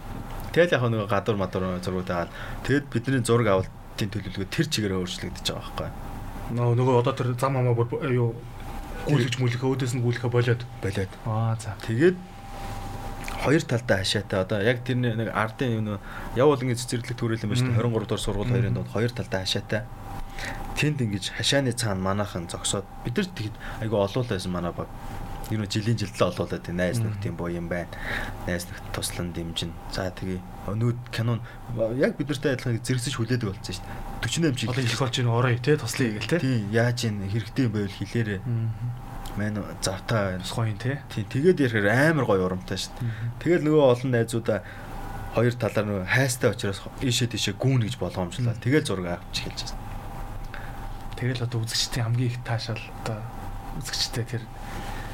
тэгэл яг нэг гадуур мадуур зургуудаа тэгэд бидний зураг авалтын төлөвлөгөө тэр чигээр өөрчлөгдөж байгаа байхгүй. Нөө нөгөө одоо тэр зам хамаа бүр юу гүйлгэж мүлхэ өөдөөс нь гүйлхэ болоод. Болоод. Аа за. Тэгээд хоёр талдаа хашаатай одоо яг тэр нэг ардын юм явуулангийн цэцэрлэг төрөл юм ба шүү дээ. 23 дугаар сургууль хоёрын донд хоёр талдаа хашаатай тэнд ингэж хашааны цаана манаахан зогсоод бид нар тэгэд айгу олуул байсан манай баг ер нь жилийн жилдээ олуулаад тийм найз нөхдийн боо юм байна. Найз нөхд туслан дэмжин. За тэгээ өнөөд кинон яг бид нартай адилхан зэрэгсэж хүлээдэг болсон шүү дээ. 48 жил одоо их болж байна орой тий туслая гээл тий тийм яаж ин хэрэгтэй юм байвал хэлээрээ. Мэн завтаа гоё тий. Тийм тэгээд ярихаар амар гоё урамтай шүү дээ. Тэгэл нөгөө олон найзуудаа хоёр талаар нөгөө хайстай учраас ийшээ тийшээ гүүн гэж болгоомжлаа. Тэгэл зураг авч эхэлж байна. Тэгэл одоо үзэгчдийн хамгийн их таашаал одоо үзэгчтэй тэр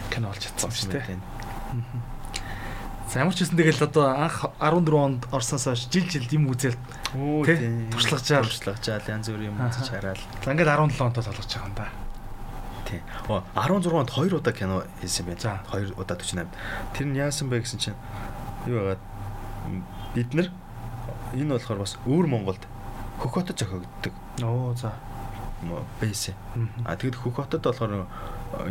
кино олж чадсан шүү дээ. За ямар ч гэсэн тэгэл одоо анх 14 онд орсноос хойш жил жил юм үзэл тий туршлагачаал туршлагачаал янз бүрийн юм үзэж хараад. За ингээд 17 онтой болгож байгаа юм да. Тийм. Оо 16 онд 2 удаа кино хийсэн байна. За 2 удаа 48. Тэр нь яасан бэ гэсэн чинь юу байгаад бид нар энэ болохоор бас өвөр Монголд хөх хотод зохиогддог. Оо за. Бэйсэ. А тэгэд хөх хотод болохоор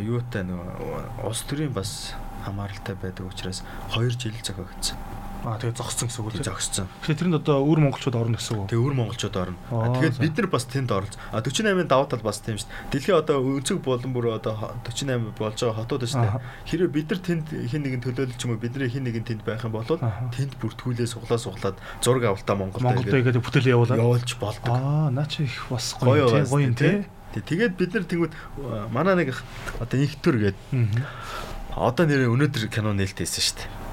юутай нөгөө улс төрийн бас хамааралтай байдаг учраас 2 жил зохиогдсон. Аа тэгээ зогссон гэсэн үг үү? Зогссон. Тэгэхээр тэрэнд одоо өвөр монголчууд орно гэсэн үг. Тэгээ өвөр монголчууд орно. Тэгээд бид нар бас тэнд орж. А 48-ын давуу тал бас тийм шүү дээ. Дэлхийн одоо өнцөг болон бүр одоо 48 болж байгаа хотууд шүү дээ. Хэрэв бид нар тэнд хин нэгэн төлөөлөл ч юм уу бидний хин нэгэн тэнд байх юм бол тэнд бүртгүүлээ суглаа суглаад зураг авалтаа Монголд Монголд игээд бүтээл явуулаад явуулж болдог. Аа наа чи их бас гоё тийм гоё юм тий. Тэгээд бид нар тэнгууд манай нэг одоо инхтөр гээд одоо нэрээ өнөөдөр кино нээлттэйсэн шүү дээ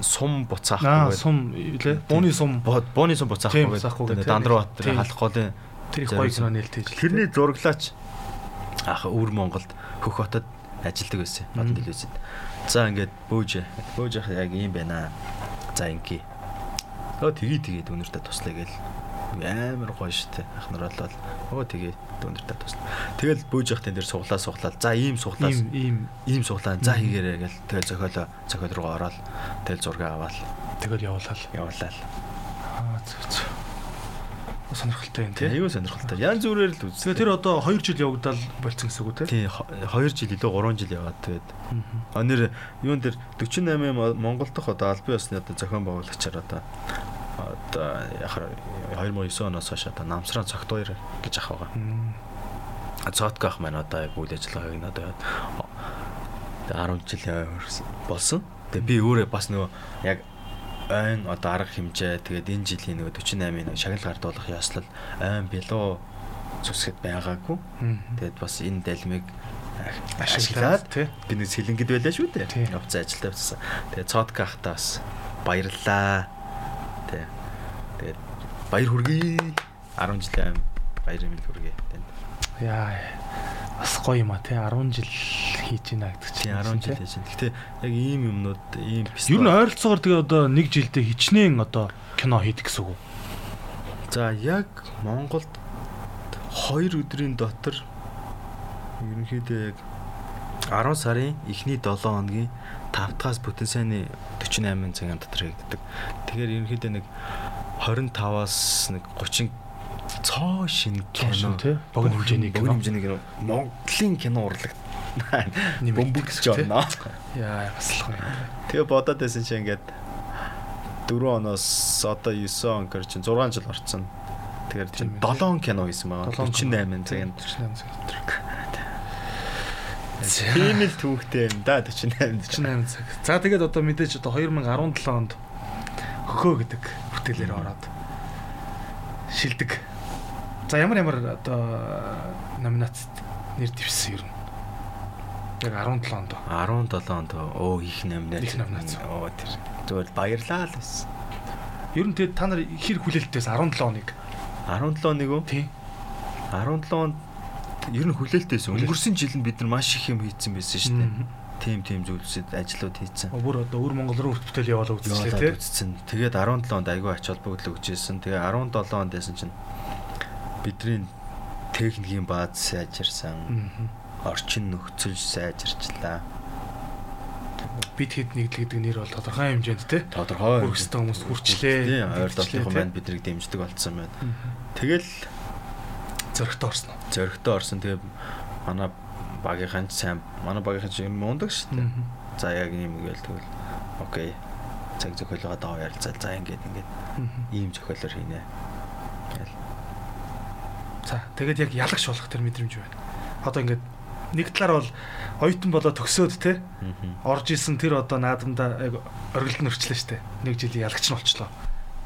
сум буцаахгүй гэдэг. Сум лээ. Бууны сум. Бууны сум буцаахгүй гэдэг. Дандрбаат халах голын тэр их гоё кино нээлттэй. Тэрний зураглаач ах өвөр Монголд хөх хотод ажилладаг байсан. Батан телевизэд. За ингээд бөөж бөөж яг юм байна. За инки. Өө тгий тгээд өнөртөө туслая гээл амар гоё штэ. Ах нар болол өө тгээ дүүнэртэй тусна. Тэгэл бүүж явахтын дээр суглаа суглаа. За ийм суглаа. Ийм ийм суглаа. За хийгээрэй гэл тэгэл зохиолоо зохиол руу ороод тэгэл зураг аваад тэгэл явуулаад явуулаад. Аа зүг зүг. Сонирхолтой юм тий. Аюу сонирхолтой. Ян зүрээр л үз. Тэгээ тэр одоо 2 жил явагдал болцсон гэсэн үг тий. Тий 2 жил илүү 3 жил яваад тэгээд. А нэр юун дээр 48 Монгол дахь одоо албан ёсны одоо зохион байгуулагчаар одоо одоо яхаар 2009 оноос хойш одоо намсраа цогт хоёр гэж ах байгаа. Цотк ах маань одоо яг үйл ажиллагааг нь одоо 10 жил болсон. Тэгээ би өөрөө бас нөгөө яг айн одоо арга хэмжээ тэгээд энэ жилийн нөгөө 48-ийн нөгөө шагнал гардуулах яслал айн билүү зүсгэд байгаагүй. Тэгээд бас энэ далмиг ашиглаад би нэг сэлэнгэд байлаа шүү дээ. Явцсан ажилдаа явцсан. Тэгээд цотк ахтаа бас баярлаа баяр хүргэе. 10 жилийн баяр минь хүргэе танд. Яа. Бас гоё юм а тий 10 жил хийж байна гэдэг чинь 10 жил хийж байна. Гэтэ яг ийм юмнууд ийм Ер нь ойролцоогоор тэгээ одоо нэг жилдээ хичнээн одоо кино хийдэг гэсэн үг. За яг Монголд 2 өдрийн дотор ерөнхийдөө яг 10 сарын эхний 7 хоногийн 5 дахаас бүтэн сайны 48 цагийн дотор хийгддэг. Тэгэхээр ерөнхийдөө нэг 25-аас нэг 30 цоо шин кино богино хэмжээний кино богино хэмжээний кино Монголын кино урлаг бөмбөгч жоо. Яа л гоё. Тэгээ бодоод байсан чи ингээд 4 оноос одоо 9 он гэр чинь 6 жил орцсон. Тэгэхээр чинь 7 кино хийсэн байгаа. 48 цагийн 48 цаг. Тийм л түүхтэй юм да 48 48 цаг. За тэгээд одоо мэдээж одоо 2017 онд хөхөө гэдэг бүтээлээр ороод шилдэг. За ямар ямар одоо номинацид нэр дэвшсэн юм. Яг 17 онд. 17 онд өө их номинац. Их номинац. Оо тэр. Зүгээр баярлаа л бас. Ер нь тэгээд та нар хэр хүлээлттэйс 17 оныг. 17 оныг үү? Тий. 17 онд ер нь хүлээлттэйсэн. Өнгөрсөн жил нь бид нар маш их юм хийцэн байсан шүү дээ. Тим тим зүйлсэд ажлууд хийцэн. Бүр одоо өвөр Монгол руу хүртэл яваал үзчихлээ тий. Үзсэн. Тэгээд 17 онд айгүй ач холбогдол өгчээсэн. Тэгээ 17 онд ясан чинь бидний техникийн бааз сайжирсан. Орчин нөхцөл сайжирчлаа. Бид хэд нэгдэл гэдэг нэр бол тодорхой хэмжээнд тий. Тодорхой хүрхстэй хүмүүс хүрчлээ. Тийм, ойрлолтын маань биднийг дэмждэг болсон байна. Тэгэл зөрөгтэй орсон. Зөрөгтэй орсон. Тэгээ манай багийнхан ч сайн манай багийнхан ч юм мундаг шүү дээ. За яг юм гээл тэгвэл окей. Цаг зохиолгоо даа ярилцал. За ингээд ингээд ийм зохиолоор хийнэ. Тэгэл. За тэгээд яг ялагч болох тэр мэдрэмж байна. Одоо ингээд нэг талаар бол оюутан болоо төгсөөд те орж исэн тэр одоо наадамда оргилд нь өрчлөө штэ. Нэг жилийн ялагч нь болчлоо.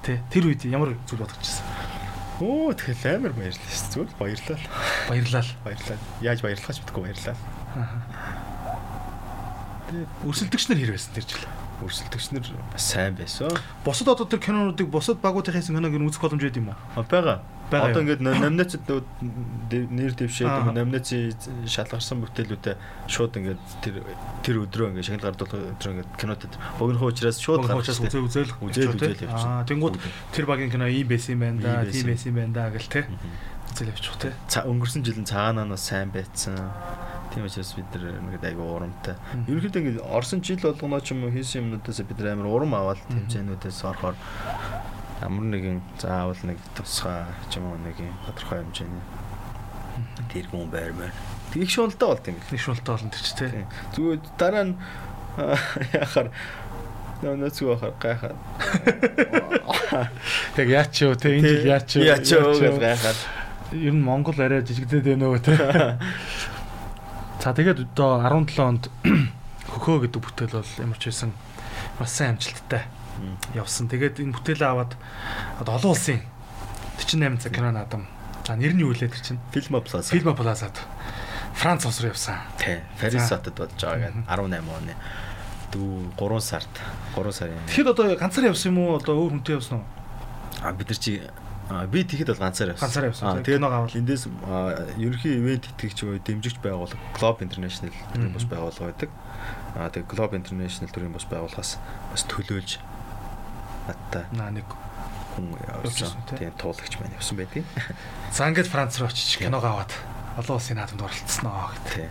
Тэ тэр үед ямар зүйл бодож ирсэн? Оо тэгэл амар баярлалаа шүү. Зүгээр баярлалаа. Баярлалаа. Баярлалаа. Яаж баярлахаач мэдгүй баярлалаа. Тэгээ өрсөлдөгч нар хэр байсан тэр жил? Өрсөлдөгч нар бас сайн байсан. Бусад одоо тэр кинонуудыг бусад багуудын хийсэн киног нь үзэх боломж байд юм уу? Бага. Одоо ингээд номинацид нэр дэвшээд номинацийн шалгарсан бүтээлүүдэд шууд ингээд тэр тэр өдрөө ингээд шагнал гардуулах өдрөө ингээд кинотод богино учраас шууд гарч үзээ үзээл үзээл үзээл явчих. Аа тэнгууд тэр багийн кино ийм байсан юм байна да, тийм байсан юм байна да гэл те. Үзээл явчих те. Өнгөрсөн жилийн цагаанаас сайн байсан. Тийм учраас бид нар ингээд айгүй урамтай. Ерөнхийдөө ингээд орсон жил болгоно ч юм уу хийсэн юмнуудаас бид нар амар урам аваад тэмцээнүүдээс орохоор ямар нэгэн заавал нэг тусгай ч юм уу нэг юм тодорхой хэмжээний тэргүүн байрмаар тгийх шуналтай болт юм. Нэг шуналтай болно ч тий. Зүгээр дараа нь яхаар нөөц үхэр гайхаад. Тэг яач юу те энэ жил яач юу яач юу гэж гайхаад. Ер нь Монгол арай жижигдээд байна уу те. За тэгээд одоо 17 онд хөхөө гэдэг бүтээл бол ямар ч байсан бас сайн амжилттай явсан. Тэгээд энэ бүтээлээ аваад одоо олон улсын 48 цаг кино наадам. За нэр нь юу вэ тэр чинь? Фильма Плаза. Фильма Плазад. Франц улс руу явсан. Тий. Парис хотод болж байгаа гэдэг 18 оны. Дүү 3 сард 3 сарын. Тэгэхэд одоо ганцаар явсан юм уу? Одоо өөр хүнтэй явсан уу? А бид нар чи би тэгэхэд бол ганцаар явсан. Ганцаар явсан. Тэгээд нэг авал эндээс ерөнхий ивент итгэгч буюу дэмжигч байгууллага Globe International төрлийн бус байгууллага байдаг. А тэгээд Globe International төрлийн бус байгууллагаас бас төлөөлж надтай наа нэг хүн явсан. Тийм туулагч маань явсан байдгийг. За ингээд Франц руу очиж киног аваад олон улсын наадамд оролцсноо гэдэг.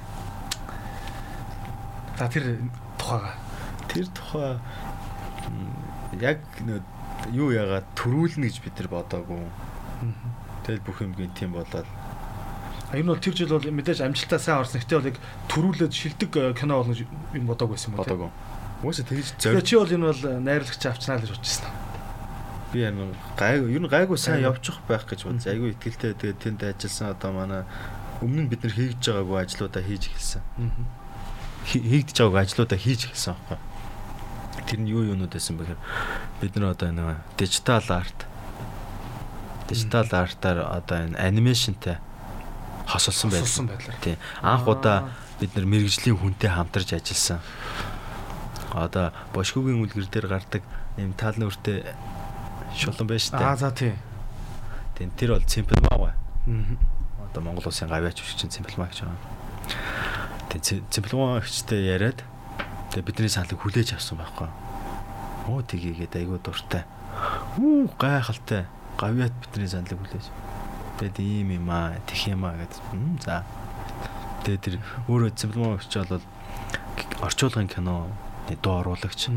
За тэр тухайга тэр тухай яг юу яагаад төрүүлнэ гэж бид нар бодоагүй. Тэгэл бүх юмгийн тийм болоод А энэ бол тэр жил бол мэдээж амжилтаа сайн орсон. Гэтэ бол яг төрүүлээд шилдэг кино болно юм бодоагүй байсан юм уу? Бодоагүй. Уусаа тэгж зориг. Чи бол энэ бол найрлагч авчнаа л гэж бодчихсон. Би энэ гайгүй ер нь гайгүй сайн явчих байх гэж бодсон. Айгүй ихтэлтэй тэгээд тэнд ажилласан одоо манай өмнө нь бид нар хийж байгаагүй ажлуудаа хийж эхэлсэн. Хийгдэж байгаагүй ажлуудаа хийж эхэлсэн аахгүй. Тэр нь юу юунууд байсан бэхээр бид нар одоо нэг дижитал арт дижитал артаар одоо энэ анимашнтай хосолсон байлаа. Тийм. Анх удаа бид нар мэрэгжлийн хүнтэй хамтарч ажилласан. Одоо бошгогийн үлгэр дээр гардаг юм тал нүртэй шулан байж таа. Аа за тийм. Тийм тэр бол Simple Mao. Аа. Одоо Монгол улсын гавьяач Simple Mao гэж байгаа. Simple Mao гэжтэй яриад тэгээ бидний саналыг хүлээж авсан байхгүй. Оо тгийгээд айгүй дуртай. Үу гайхалтай. Гавьяат бидний саналыг хүлээж. Тэгээд ийм юм аа, тэх юм аа гэдэг. За. Тэгээд тэр өөрөө Simple өгч бол орчуулгын кино дуу оруулагч.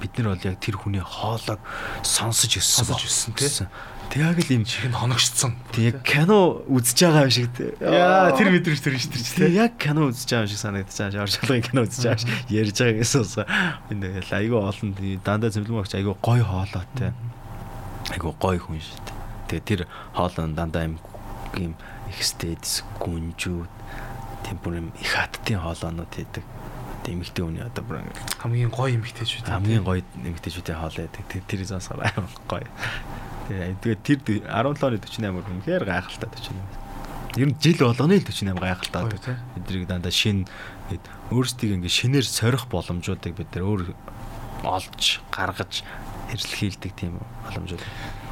Бид нар бол яг тэр хүний хоолойг сонсож өссөн. Сонсож өссөн тийм. Тэг яг л юм чих нь хоногчсон. Тэг кино үзэж байгаа юм шиг. Яа тэр мэдрэмж тэр ш тэр ч тийм. Яг кино үзэж байгаа юм шиг санагдаж байгаа. Орчуулгын кино үзэж байгаа шиг ярьж байгаа гэсэн. Энэ айгүй олон дандаа Simple өгч айгүй гой хоолойтой. Айгүй гой хүн шүү дээ. Тэгээ тэр хоолой дандаа юм юм экстедс гүнжүүд юм их хаттын хоолоонууд хийдэг. Тэгээ эмэгтэй хүний одоо бүр хамгийн гоё эмэгтэйчүүд хамгийн гоё эмэгтэйчүүдийн хоолой байдаг. Тэр сонсохоор амар гоё. Тэгээ тэр 17 оны 48 үнэхээр гайхалтай 48. Ер нь жил болгоны 48 гайхалтай. Эдрийг дандаа шин өөрсдийг ингээ шинээр сорих боломжуудыг бид нар өөр олж гаргаж хэрэглэхийлдэг тийм боломж үү.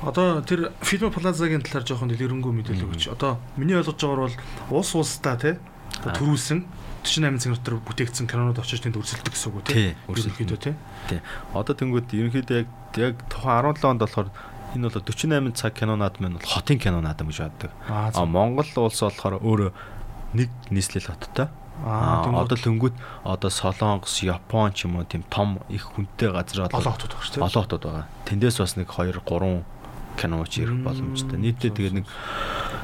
Одоо тэр Film Plaza-гийн талаар жоохон дэлгэрэнгүй мэдээлэл өгч. Одоо миний ойлгож байгаагаар бол улс улсдаа тий төрүүлсэн 48 цаг дотор бүтээгдсэн кинонууд очиж тэнд өрсөлдөг гэсэн үг үү Тий, Ерөнхийдөө тий. Тий. Одоо тэнгууд ерөнхийдөө яг яг тухайн 17 онд болохоор энэ бол 48 цаг кино наадам нь бол хотын кино наадам гэж боддог. Аа А Монгол улс болохоор өөрөө нэг нийслэл хоттой. Аа, одоо лөнгөт одоо Солонгос, Япон ч юм уу тийм том их хүнтэй газар бол олон хотод багш тий. олон хотод байгаа. Тэндээс бас нэг 2 3 киноч ирэх боломжтой. Нийтдээ тэгээд нэг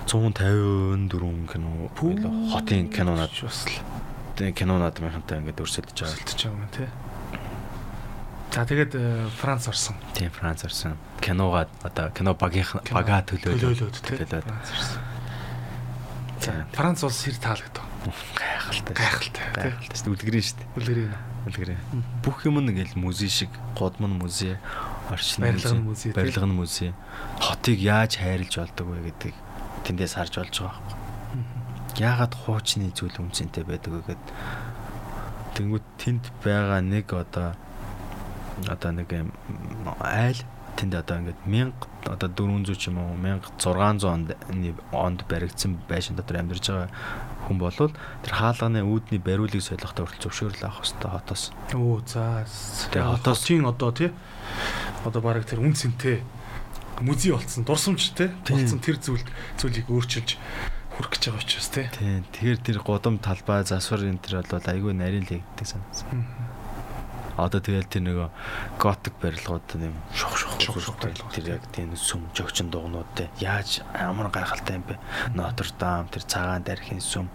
154 кино байлаа. хотын кинонууд бас л тэгээд кинонууд мянхантай ингээд өрсөлдөж байгаа. өрсөлдөж байгаа юм тий. За тэгээд э, Франц орсон. Тийм Франц орсон. Киногаа одоо кино багийн Кино бага. Төлөөлөөд. Франц орсон. За. Франц улс хэр таалагдав? Гайхалтай. Гайхалтай. Гайхалтай. шүү дээ. Үлгэрэн шүү дээ. Үлгэрийн Үлгэрэн. Бүх юм нь ингээл музей шиг, нь музей, орчин музей, нь музей. Хотыг яаж хайрлж болдог вэ гэдэг тэндээс харж болж байгаа байхгүй. Яагаад хуучны зүйл үнцэнтэй байдаг вэ гэд. Тэнгүүд тэнд байгаа нэг одоо одоо нэг юм айл тэнд одоо ингээд 1000 одоо 400 ч юм уу 1600 онд баригдсан байшин дотор амьдарч байгаа хүн болвол тэр хаалганы үүдний бариулыг солихтой хүртэл зөвшөөрөл авах хэрэгтэй хотоос. Оо за. Тэгээ хотоос- хотын одоо тий. Одоо баг тэр үн цэнтэй музей болцсон, дурсамжтэй Тийм. болцсон тэр зүйл зүйлийг өөрчилж хүрэх гэж байгаа учраас тий. Тийм. Тэгэхээр тэр гудам талбай засвар энэ тэр бол айгүй нарийн л ягддаг санагдсан. Одоо тэгэл тэр нөгөө готик барилгууд юм Шух шух шух барилгууд, тэр яг тийм сүм жогчин дугнууд те яаж амар гайхалтай юм бэ Нотр Дам тэр цагаан дархийн сүм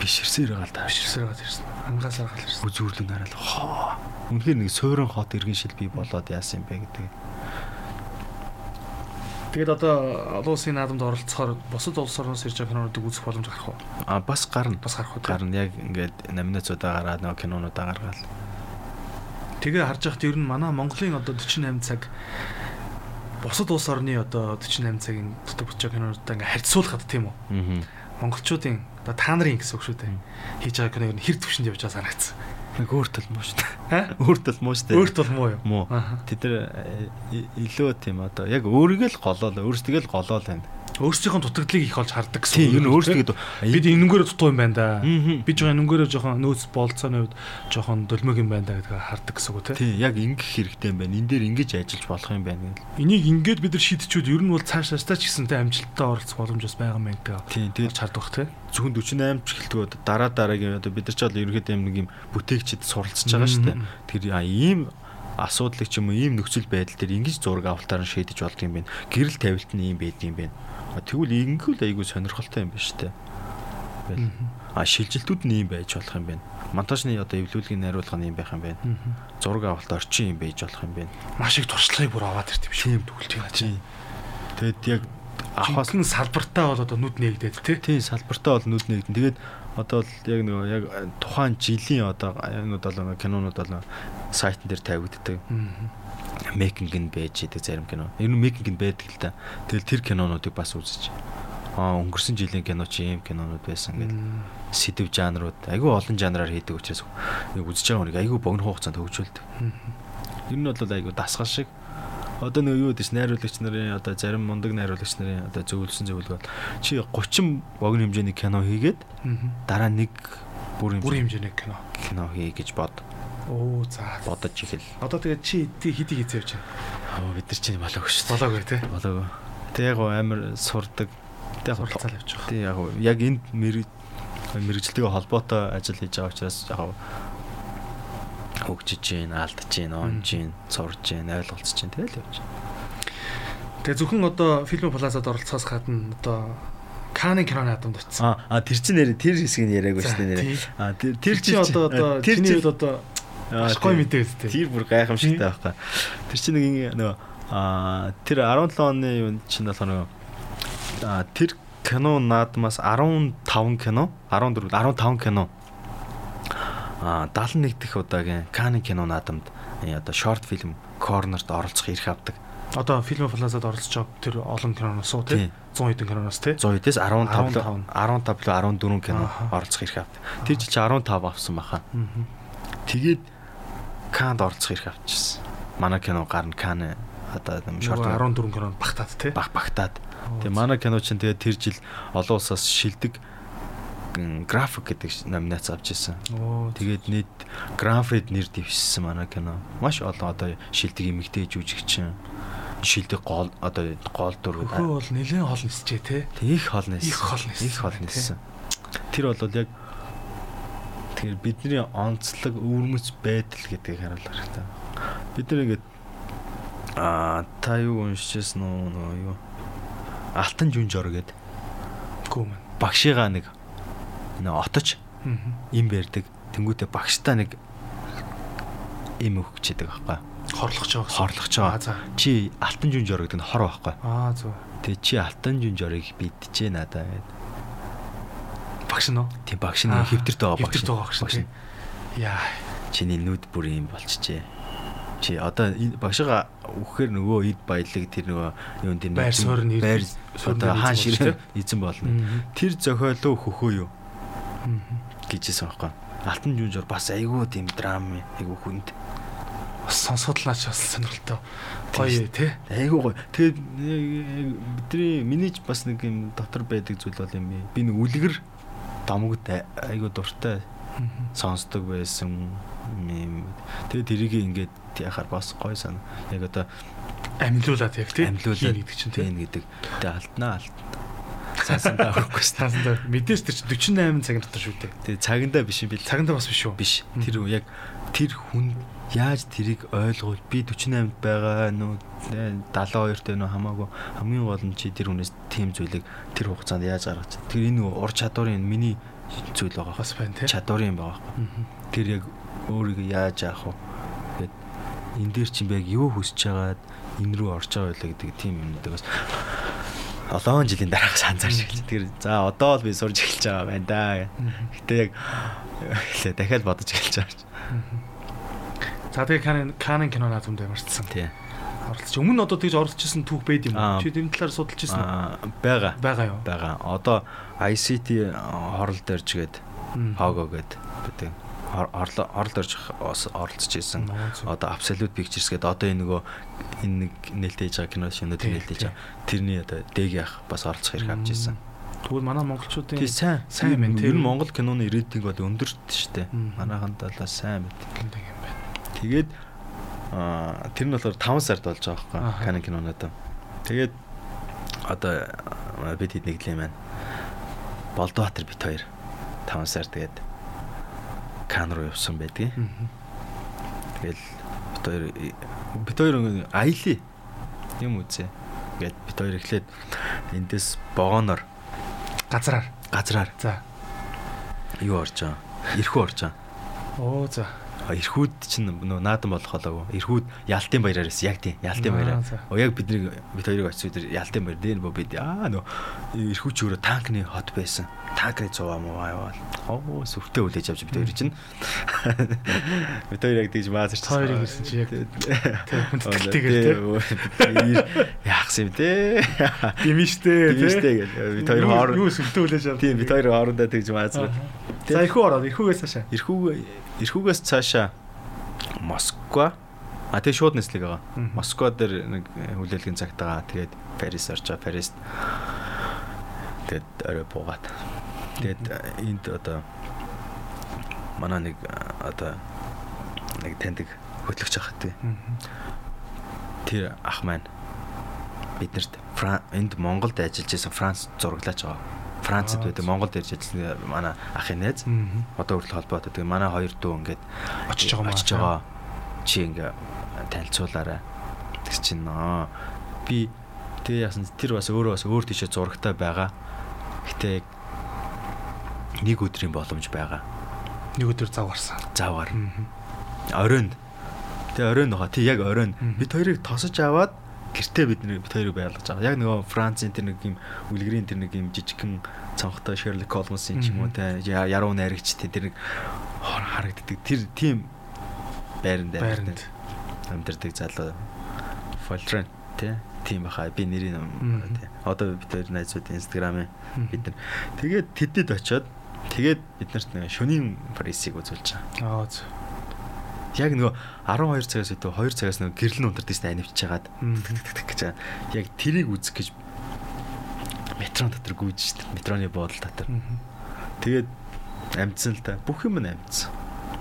бишэрсээр байгаа л та Бишрсээр гад ирсэн. Ангасаар гал ирсэн. үзүүрлэн хараад хоо үнэхээр нэг суурин хот иргэн шил бий болоод яасан юм бэ гэдэг Тэгээд одоо олон улсын наадамд оролцохоор бусад улс орноос ирж байгаа кинонуудыг үзэх боломж гарах уу? а бас гарна Бас гарах уу? гарна яг ингээд номинацуудаа гараад нөгөө кинонуудаа гаргаад Тэгээ харж байхад ер нь манай Монголын одоо 48 цаг бусад улс орны одоо 48 цагийн дотор бүтэж байгаа кинонуудаа ингээ харьцуулахад тийм үү? аа Монголчуудын одоо та нарын гэсэн үг шүү дээ. Хийж байгаа киног хэр төвшөнд явж байгаа санагдсан. Нэг өөр тал муу шүү дээ Аа? өөр тал муу шүү дээ Өөрт бол муу юу? муу. Тэд нар э, и- илүү тийм одоо яг өөрийгөө л голоол өөрсдөө л голоол байна. Өөрсдийнхөө дутагдлыг их олж хардаг гэсэн. Тийм үг үү, өөрсдөө бид энэнгээрээ дутуу юм байна да. Мгм. Би жоо энэнгээрээ жоохон нөөц болцооны үед жоохон дөлмөг юм байна да гэдгийг хардаг гэсэн үг тий. Тийм яг ингэх хэрэгтэй юм байна. Энэ дээр ингэж ажиллаж болох юм байна гэл. Энийг ингээд бид нар шийдчихвэл ер нь бол цаашаастаа ч гэсэнтэй амжилттай оролцох боломж бас байгаа юм байна гэдэг. Тийм тэгээд Олж хардаг бах тий. Зөвхөн 48 ч гэлтгүүд дараа дараагийн одоо бид нар ч бол ерөнхийдөө нэг юм бүтээгчд суралцж байгаа шүү дээ. Тэр ийм асуудлыг ч юм уу ийм нөхцөл байдал дээр ингэж зураг авалтаар нь шийдэж болдго юм байна. Гэрэл тавилт нь ийм байд юм. А, Тэгвэл ингэвэл айгүй сонирхолтой юм байна шүү дээ. А шилжилтүүд нь ийм байж болох юм байна. Монтажны одоо эвлүүлгийн найруулга нь ийм байх юм байна. Зураг авалт орчин юм байж болох юм байна. Маш их туршлагыг бүр аваад ирд юм төгөлж байгаа чинь. Тэгэд яг Ахаас нь салбартаа бол одоо нүд нээгдээд тий. тийм салбартаа бол нүд нэгдэн. Тэгээд одоо л яг нөгөө яг тухайн жилийн одоо юмнууд бол кинонууд бол сайтн дээр тавигддаг. Мейкинг нь байж идэг зарим кино. Ер нь мейкинг нь байдаг л та. Тэгэл тэр кинонуудыг бас үзэж. Аа өнгөрсөн жилийн кино чи ийм кинонууд байсан гэдэг. Сэдв жанрууд айгүй олон жанраар хийдэг учраас үзэж байгаа хүнийг айгүй богино хугацаанд хөгжүүлдэг. Ер нь бол айгүй дасгал шиг одоо нэг юу гэдэг чинь найруулагч нарын одоо зарим мундаг найруулагч нарын одоо зөвлөсөн зөвлөгөө бол чи 30 богино хэмжээний кино хийгээд дараа нэг бүр хэмжээний кино. кино хий гэж бод Оо за. бодож ихэл. Одоо тэгээд чи хэдий хийцээ явж байна. Аа бид нар чинь болоогүй шүү дээ. Болоогүй тий. Болоогүй. Тэг яг амар сурдаг. Тэг Суралцаал явж байгаа. Тэг яг яг энд мэрэг мэрэгчлэлтэйгээ холбоотой ажил хийж байгаа учраас яг хөгжиж гин, алдаж гин, онж гин, сурж гин, ойлголцож гин тэгэл явж. Тэгээ зөвхөн одоо фильм плазад оролцохоос гадна одоо Каны киноны наадамд очсон. Аа а тэр чинь нэр тэр хэсгийг шүү дээ нэрээ. тий. Аа тэр Тэр чи одоо одоо чиний чинь үед одоо маш гоё мэдээ үстэй. Тэр бүр гайхамшигтай байхгүй. Тэр чинь нэг нөгөө аа тэр 17 оны юу чинь болохоор нөгөө аа тэр кино наадмаас 15 кино 14 15 кино 71 дэх удаагийн Каны кино наадамд э, одоо шорт фильм корнерт оролцох эрх авдаг. Одоо фильм плазад оролцож байгаа тэр олон киноноос уу Тий. тий. 100 хэдэн киноноос тий. 100 эдээс 15 15. 15 14 кино оролцох эрх авдаг. Тэр жил чи 15 авсан баха. Тэгээд Канд оролцох эрх авчихсан. манай кино гарна Кан одоо юм шорт 14 кинонд багтаад тий. баг багтаад. Тэгээ манай кино чинь тэгээ тэр жил олон улсаас шилдэг график гэдэг номинац авч ирсэн. Тэгээд нийт Prix нэр дэвшсэн манай кино. Маш олон одоо шилдэг эмэгтэй жүжигчин шилдэг гол одоо гол дүр хөө бол нэлээд хол нисчээ. Тэг их хол нээсэн. Их хол нээсэн. Их хол нээсэн. Тэр бол яг тэгэхээр бидний онцлог өвөрмөц байдал гэдгийг харуулах хэрэгтэй. Бид нар ингээд аа та юу уншижсэн нөө нөө юу Алтан жүнжор гэдэг Гүм. багшигаа нэг нөө отож Аа. им бэрдэг. Тэнгүүтээ багштай нэг им өгчээдэг байхгүй. Хорлох жоо. Хорлох ч Аа байгаа. Чи алтан жүнжор гэдэг нь хор байхгүй. Аа зөв. Тэгээ чи алтан жүнжорыг бидчихэ надаа гэдэг. Багш нь уу? Тийм багш нь хэвтэрт байгаа багш. хэвтэрт байгаа багш. Яа. Чиний нүд бүр юм болчихжээ. Чи одоо энэ багшгаа үхэхээр нөгөө ид баялаг тэр нөгөө юун тэр Байр суурь нь байр одоо хаан болно, эзэн болно. Тэр зохиолоо хөхөө юу. Гэжсэн байхгүй. Алтан жүнжор бас айгүй тийм драм айгүй хүнд. Бас сонсоход л наач бас сонирхолтой. Гоё тий. Айгүй гоё. Тэгээд э, бидний миний ч бас нэг юм дотор байдаг зүйл бол юм би. Би нэг үлгэр домогд айгүй дуртай сонсдог байсан юм. Тэгээд тэрийг ингээд яхаар бас гоё сан. Яг одоо Амьлуулаад яг тий. амьлуулаад хийн гэдэг чинь тий. гэдэг. Тэгээд алтнаа алт. Саасандаа авахгүй шүү. Таасандаа мэдээж тэр чинь 48 цагийн дотор шүү дээ. Тэгээд цагандаа биш юм бил. Цагандаа бас биш үү? биш. Тэр яг тэр хүн яаж тэрийг ойлгуул би 48-д байгаа нүү 72-т нүү хамаагүй хамгийн гол нь чи тэр хүнээс тийм зүйлийг тэр хугацаанд яаж гаргаж. Тэр энэ ур чадварын миний зүйл байгаа. Бас байна тий. Чадварын юм байгаа. Тэр яг өөрийгөө яаж яах вэ? Гэт энэ дээр чинь яг юу хүсэж байгаад энэ рүү орж байгаа байлаа гэдэг тийм юмнуудыг бас олон жилийн дараах санзаарч эхэлж. Тэр за одоо л би сурж эхэлж байгаа байна да. Гэтэ яг хэлээ дахиад бодож эхэлж байгаа. За тэгээ Канан Канан кино наадамд ямарчсан. Тий. Оролцож. Өмнө одоо тэгж оролцчихсан түүх байд юм уу? Чи тэм талаар судалж ирсэн үү? Аа байгаа. Байгаа юу? байгаа. Одоо ICT хорол дээрж гээд Мм. Hogo гээд гэдэг дээрж бас оролцож исэн. Одоо Absolute Pictures гээд одоо энэ нөгөө энэ нэг нээлттэй байгаа кино шинэ нээлттэй байгаа. Тэрний одоо дэг яах бас оролцох хэрэг авч исэн. Тэгвэл манай монголчуудын Тий сайн. сайн байна. Тэр Монгол киноны рейтинг бол өндөрт. Мм. Манайхан талаас сайн гэдэг юм байна. Тэгээд аа тэр нь болохоор 5 сард болж байгаа байхгүй. Canon кинонод. Тэгээд одоо бид хэд нэглээ маань. Болдбаатар бит хоёр 5 сар тэгээд Кан руу явсан байдгийг. Тэгэл бит хоёр бит хоёр аялий юм үзээ. Ингээд бит хоёр эхлээд эндээс богоноор Газраар. газраар За. юу орж байгаа. Ирхүү орж байгаа. Оо за. А, Ирхүүд чинь нөө наадан болох болоогүй. Ирхүүд Ялтын баяраар байсан. Яг тийм. Ялтын Аа, баяраар. за. О яг бидний бид хоёрыг очиж өдөр Ялтын баяр дээр бо бид аа нөө Ирхүүд ч өөрөө танкны хот байсан. Танкны цуваа муу яваал. Оо сүртэй үлээж авч бид хоёр чинь. Бид хоёр яг тийж маазарч. Хоёрыг ирсэн чи яг хүндэтгэлтэйгээр тий. Яахс юм те. Дими штэ Тийм штэ гэл. Бид хоёр хооронд юу сүлтөө үлээж авдаг. Тийм бид хоёр хоорондоо тэгж маазар. За ирхүү ороод ирхүүгээс хашаа. Ирхүү Ирхүүгээс цаашаа Москва А тэгээ шууд нэслэг байгаа. Москва дээр нэг хүлээлгийн цагтаа тэгээд Парис орж байгаа. Парист тэгээд орой буугаад. Тэгээд энд одоо манай нэг одоо нэг таньдаг хөтлөгч ах тий. Тэр ах маань биднэрт энд Монголд ажиллаж байсан Франц зураглаач байгаа. Францад байдаг Монголд ирж ажилласан манай ахын найз одоо хүртэл холбоотой. Тэгээ манай хоёр дүү ингээд Очиж байгаа очиж байгаа. Чи ингээ танилцуулаарай. Тэг чин аа би тэгээ яасан тэр бас өөрөө бас өөр тийшээ зурагтай байгаа. Гэтэ нэг өдрийн боломж байгаа. Нэг өдөр зав гарсан. Заваар. Оройн. Тэгээ оройн байгаа. Тий яг оройн. Бид хоёрыг тосож аваад гэртээ бид нэр бид хоёрыг байлгаж байгаа. Яг нөгөө Францын тэр нэг юм үлгэрийн тэр нэг юм жижигхэн цонхтой Sherlock Holmes-ийн ч юм уу те яруу найрагч те тэр нэг харагддаг. Тэр тийм байранд Байранд. амьдардаг залуу Foltran те тийм баха би нэрийг те одоо бид хоёр найзууд инстаграмын бид нар тэгээд тэдэд очиод тэгээд бид нарт нэг шөнийн прайсыг үзүүлж байгаа. Аа зү. Яг нөгөө 12 цагаас өдөө 2 цагаас нөгөө гэрлэн унтардсан анивч чагаад гэж яг тэрийг үзэх гэж метрон дотор гүйж штт метроны боодол дотор. Тэгээд амьдсан л та. Бүх юм нь амьдсан.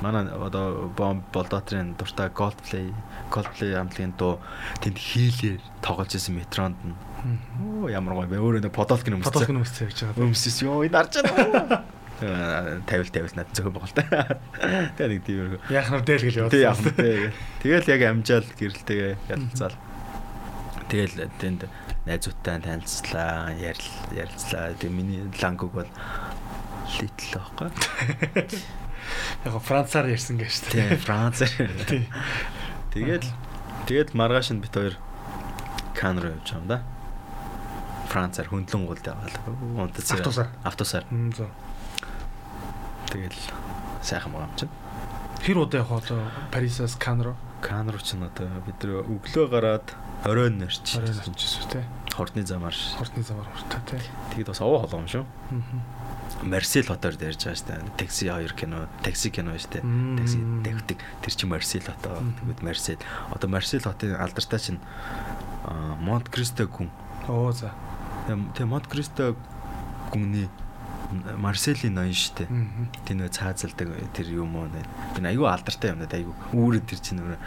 Манай одоо бом болдотрын дуртай Coldplay, Coldplay хамтлагийн дуу тэнд хийлээр тоглож исэн метронд нь. Оо ямар гоё бай. Өөрөө нэг подолкын өмссөн. Подолкын өмссөн гэж байгаа. Өмссөн. Йоо энэ арч байгаа. 50 50 над зөв байгаа л да. Тэгээ нэг тиймэрхүү. Яг нар дээл гэл яваад. Тий яг тий. Тэгэл яг амжаал гэрэлтэйгээ ялцаал. Тэгэл тэнд найзуудтай танилцлаа, ярил ярилцлаа. Тэгээ миний лангуг бол литл байхгүй. Яг францаар ярьсан гэж шүү дээ. Тий францаар. Тий. Тэгэл тэгэл маргааш нь бит хоёр кан руу явж байгаа юм да. Францаар хөндлөн гуулд яваалаа. Унтацсан. Автосаар. Автосаар. 100. Тэгэл сайхан байгаа юм чинь. Хэр удаа явах вэ? Парисаас Кан руу? Кан руу ч н одоо бид нэр өглөө гараад оройн нэрч. Оройн нэрч тий. Хортны замаар. Хортны замаар хуртаа тий. Тэгэд бас овоо холоом шүү. Марсел хотоор дэрж байгаа дээ. Такси хоёр кино, такси кино дээ. Такси тавьдаг. Тэр чинь Марсел хотоо. Тэгвэл Марсел. Одоо Марсел хотын алдартай чинь Монт Кристо гүн. Оо за. Тэгээ Монт Кристо гүнний Марселийн ноён штэ. Тэр нөө цаазалдаг тэр юм уу нэ. Тэр аюу алдартай юм да аюу. Үүрээ тэр чинь нөө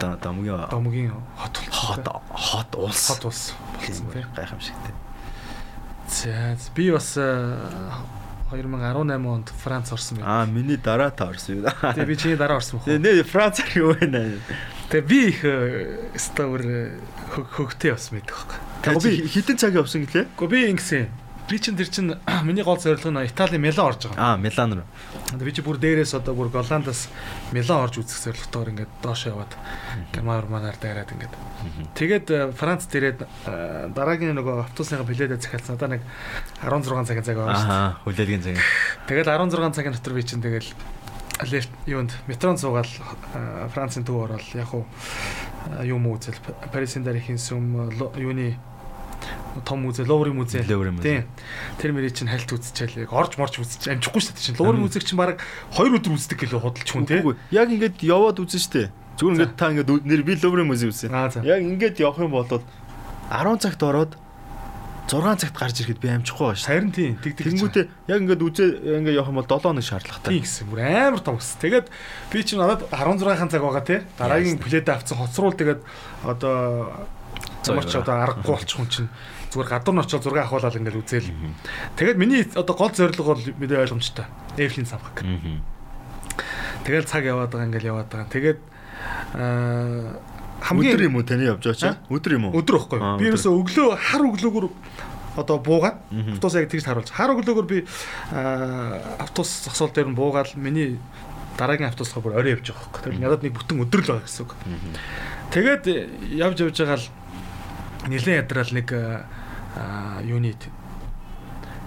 домгийн домгийн хот хот хот улс. Хот улс болсон тийм гайхамшигтай. За би бас 2018 онд Франц орсон байна. Аа миний дараа та орсон юм. Тэгээ би чиний дараа орсон. Тэгээ нэ Францаар юу вэ? Тэгээ би их стовер хөгтэй бас мэдэх байхгүй. Тэгээ би хитэн цаг явсан гэлээ. Гэхдээ би ингэсэн Би чин тэр чин миний гол зорилго нь Итали Милан орж байгаа. Аа, Милан руу. Би чи бүр дээрээс одоо бүр Голландаас Милан орж үзэх зорилготойгоор ингээд доош яваад Герман манаар дайраад ингээд. Тэгээд э, Франц дээрээд э, дараагийн нөгөө автобусныхаа билетээ захиалсан. Одоо нэг 16 цагийн цаг байгаа шүү дээ. Аа, хүлээлгийн цаг. Тэгээд 16 цагийн дотор би чин тэгэл лефт юунд метрон суугаад э, Францын төв ороод яг уу юм үзэл Парисын дараагийн сүм юуны том музей, Луврын музей. Тийм. Тэр мөрий чинь хальт үзчихэл яг орж морж үзчих амжихгүй шүү дээ чинь. Луврын музейг чинь баг 2 өдөр үздэг гэлээ худалч хүн тийм. Яг ингээд яваад үзэн штэ. Зүгээр ингээд та ингээд нэр би Луврын музей үзсэн. Яг ингээд явах юм бол 10 цагт ороод 6 цагт гарч ирэхэд би амжихгүй байна шүү. Харин тийм. Тэг тэг. Тэнгүүтээ яг ингээд үзээ ингээд явах юм бол 7 хоног шаардлагатай. Тийм гэсэн. Бүр амар том гэсэн. Тэгээд би чинь надад 16 цаг байгаа тий. Дараагийн пледэ авцсан хоцруул тэгээд одоо замарч одоо аргагүй болчих хүн чинь зүгээр гадуур нь очиод зураг авахуулаад ингээл үзээл. Тэгээд миний одоо гол зорилго бол мэдээ ойлгомжтой. Эйфлийн самхаг. Тэгээд цаг яваад байгаа ингээл яваад байгаа. Тэгээд аа хамгийн өдөр юм уу таны явж байгаа чинь? Өдөр юм уу? Өдөр байхгүй. Би ерөөсөө өглөө хар өглөөгөр одоо буугаад автобус яг тэгж харуулж хар өглөөгөр би автобус зогсоол дээр нь буугаад миний дараагийн автобусгаа бүр орой явж байгаа байхгүй. Тэгээд надад нэг бүтэн өдөр л байгаа гэсэн үг. Тэгээд явж явж байгаа л нэлээд ядраал нэг юуны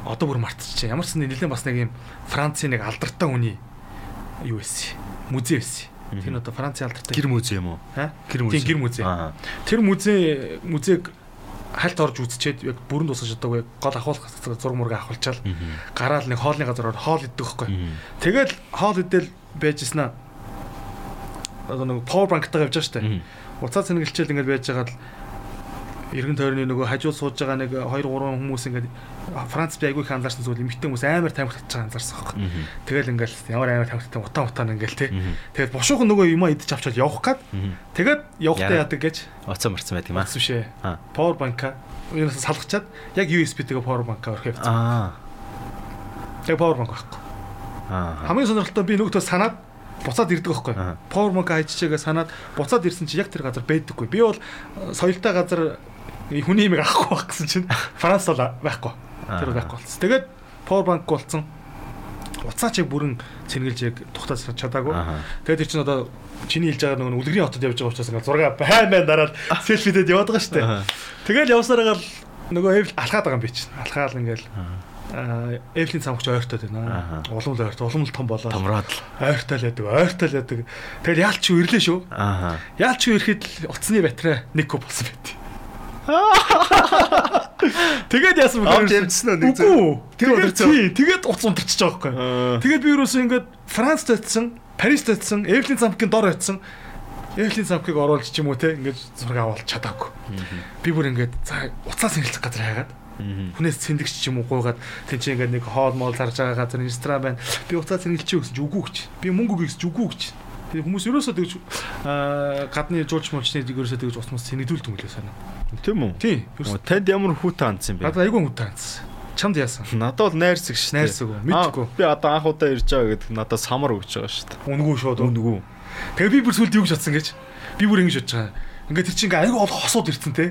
одоо бүр мартчихжээ. Ямар ч нэлээд бас нэг юм Францын нэг алдартай хүний юу байсан. Музей байсан. Тэр нь одоо Францын алдартай гэр музей юм уу? Гэр музей. Гэр музей. Тэр музей музейг хальт орж үзчихэд яг бүрэн тусгаж одоо гол ахуулах зураг мураг авахулчаал гараал нэг хоолны газар хоол идэх байхгүй. Тэгэл хоол идэл байжснаа одоо нэг power bank-тайгаа явж байгаа штэ. Уцаа цэнгэлчээл ингээд байж байгаа л эргэн тойрны нөгөө хажуу сууж байгаа нэг 2 3 хүмүүс ингээд Франц би айгүй их анзаарсан зүйл эмэгтэй хүмүүс амар тамхи татж байгаа анзаарсан байхгүй. Тэгэл ингээл ямар амар тамхи татсан утаа утаа ингээл те. Тэгээд бошуухан нөгөө юмаа идэж авчаад явах гад. Тэгээд явахдаа яадаг гэж оцсон марцсан байт юм аа. Биш ээ. Power bank-а юунаас салгачаад яг USB-тэйгээ power bank-а явцсан. Аа. Тэгээд power bank байхгүй. Аа. Хамгийн сонирхолтой би нөгөөдөө санаад буцаад ирдэг байхгүй. Power bank хайччихээгээ санаад буцаад ирсэн чи яг тэр газар байдаггүй. Би бол соёлтой газар хүний имийг авахгүй байх гэсэн чинь Франц бол байхгүй. Тэр байхгүй болсон. Тэгээд power bank болсон. Уцаа чиг бүрэн цэнгэлж яг тухтаас чадаагүй. Тэгээд тэр чинь одоо чиний хэлж байгаа нөгөө үлгэрийн хотод явж байгаа учраас ингээ зураг байн байн дараад селфидэд яваад байгаа шүү дээ. Тэгэл явсараагаар нөгөө эв алхаад байгаа юм би чинь. Алхаал ингээл Эвлийн цамхч ойртоод байна. Улам л ойрт, улам л том болоо. Томроод л. Ойртол яадаг, ойртол яадаг. Тэгэл яалч юу ирлээ шүү. Яалч юу ирэхэд л утасны батарей 1 куб болсон байт. Тэгээд яасан бэ? Авч явчихсан уу нэг. Тэр өдөр зөв. Тэгээд утас унтарчихж байгаа байхгүй. Тэгээд би юусэн ингээд Франц татсан Парист очсон, Эвлийн замкын дор очсон. Эвлийн замкыг оруулж ч юм уу те ингээд зураг аваад чадаагүй. Би бүр ингээд за уцаас сэргэлцэх газар хайгаад хүнээс цэндэгч ч юм уу гуйгаад тэн чи ингээд нэг хоол моол зарж байгаа газар ресторан байна. Би уцаа цэнгэлчих гэсэн чи үгүй гэж. Би мөнгө өгье гэж үгүй гэж. Тэгээ хүмүүс ерөөсөө тэгж гадны жуулч муулчны ерөөсөө тэгж ус мус цэнэгдүүлдэг юм лээ санаа. Тийм үү? Тийм. Танд ямар хүүтэ хандсан бэ? Надад айгүй хөтэ хандсан. Чамд яасан? Надад бол найрсаг шүү дээ. Найрсаг уу? Мэдгүй. Би одоо анх удаа ирж байгаа гэдэг надад самар өгч байгаа шүү дээ. Үнгүү шууд. Үнгүү. Тэгээ би бүр сүлд юу гэж бодсон гэж. Би бүр ингэж бодож байгаа. Ингээд тэр чинь ингээ айгүй олон хосууд ирсэн те.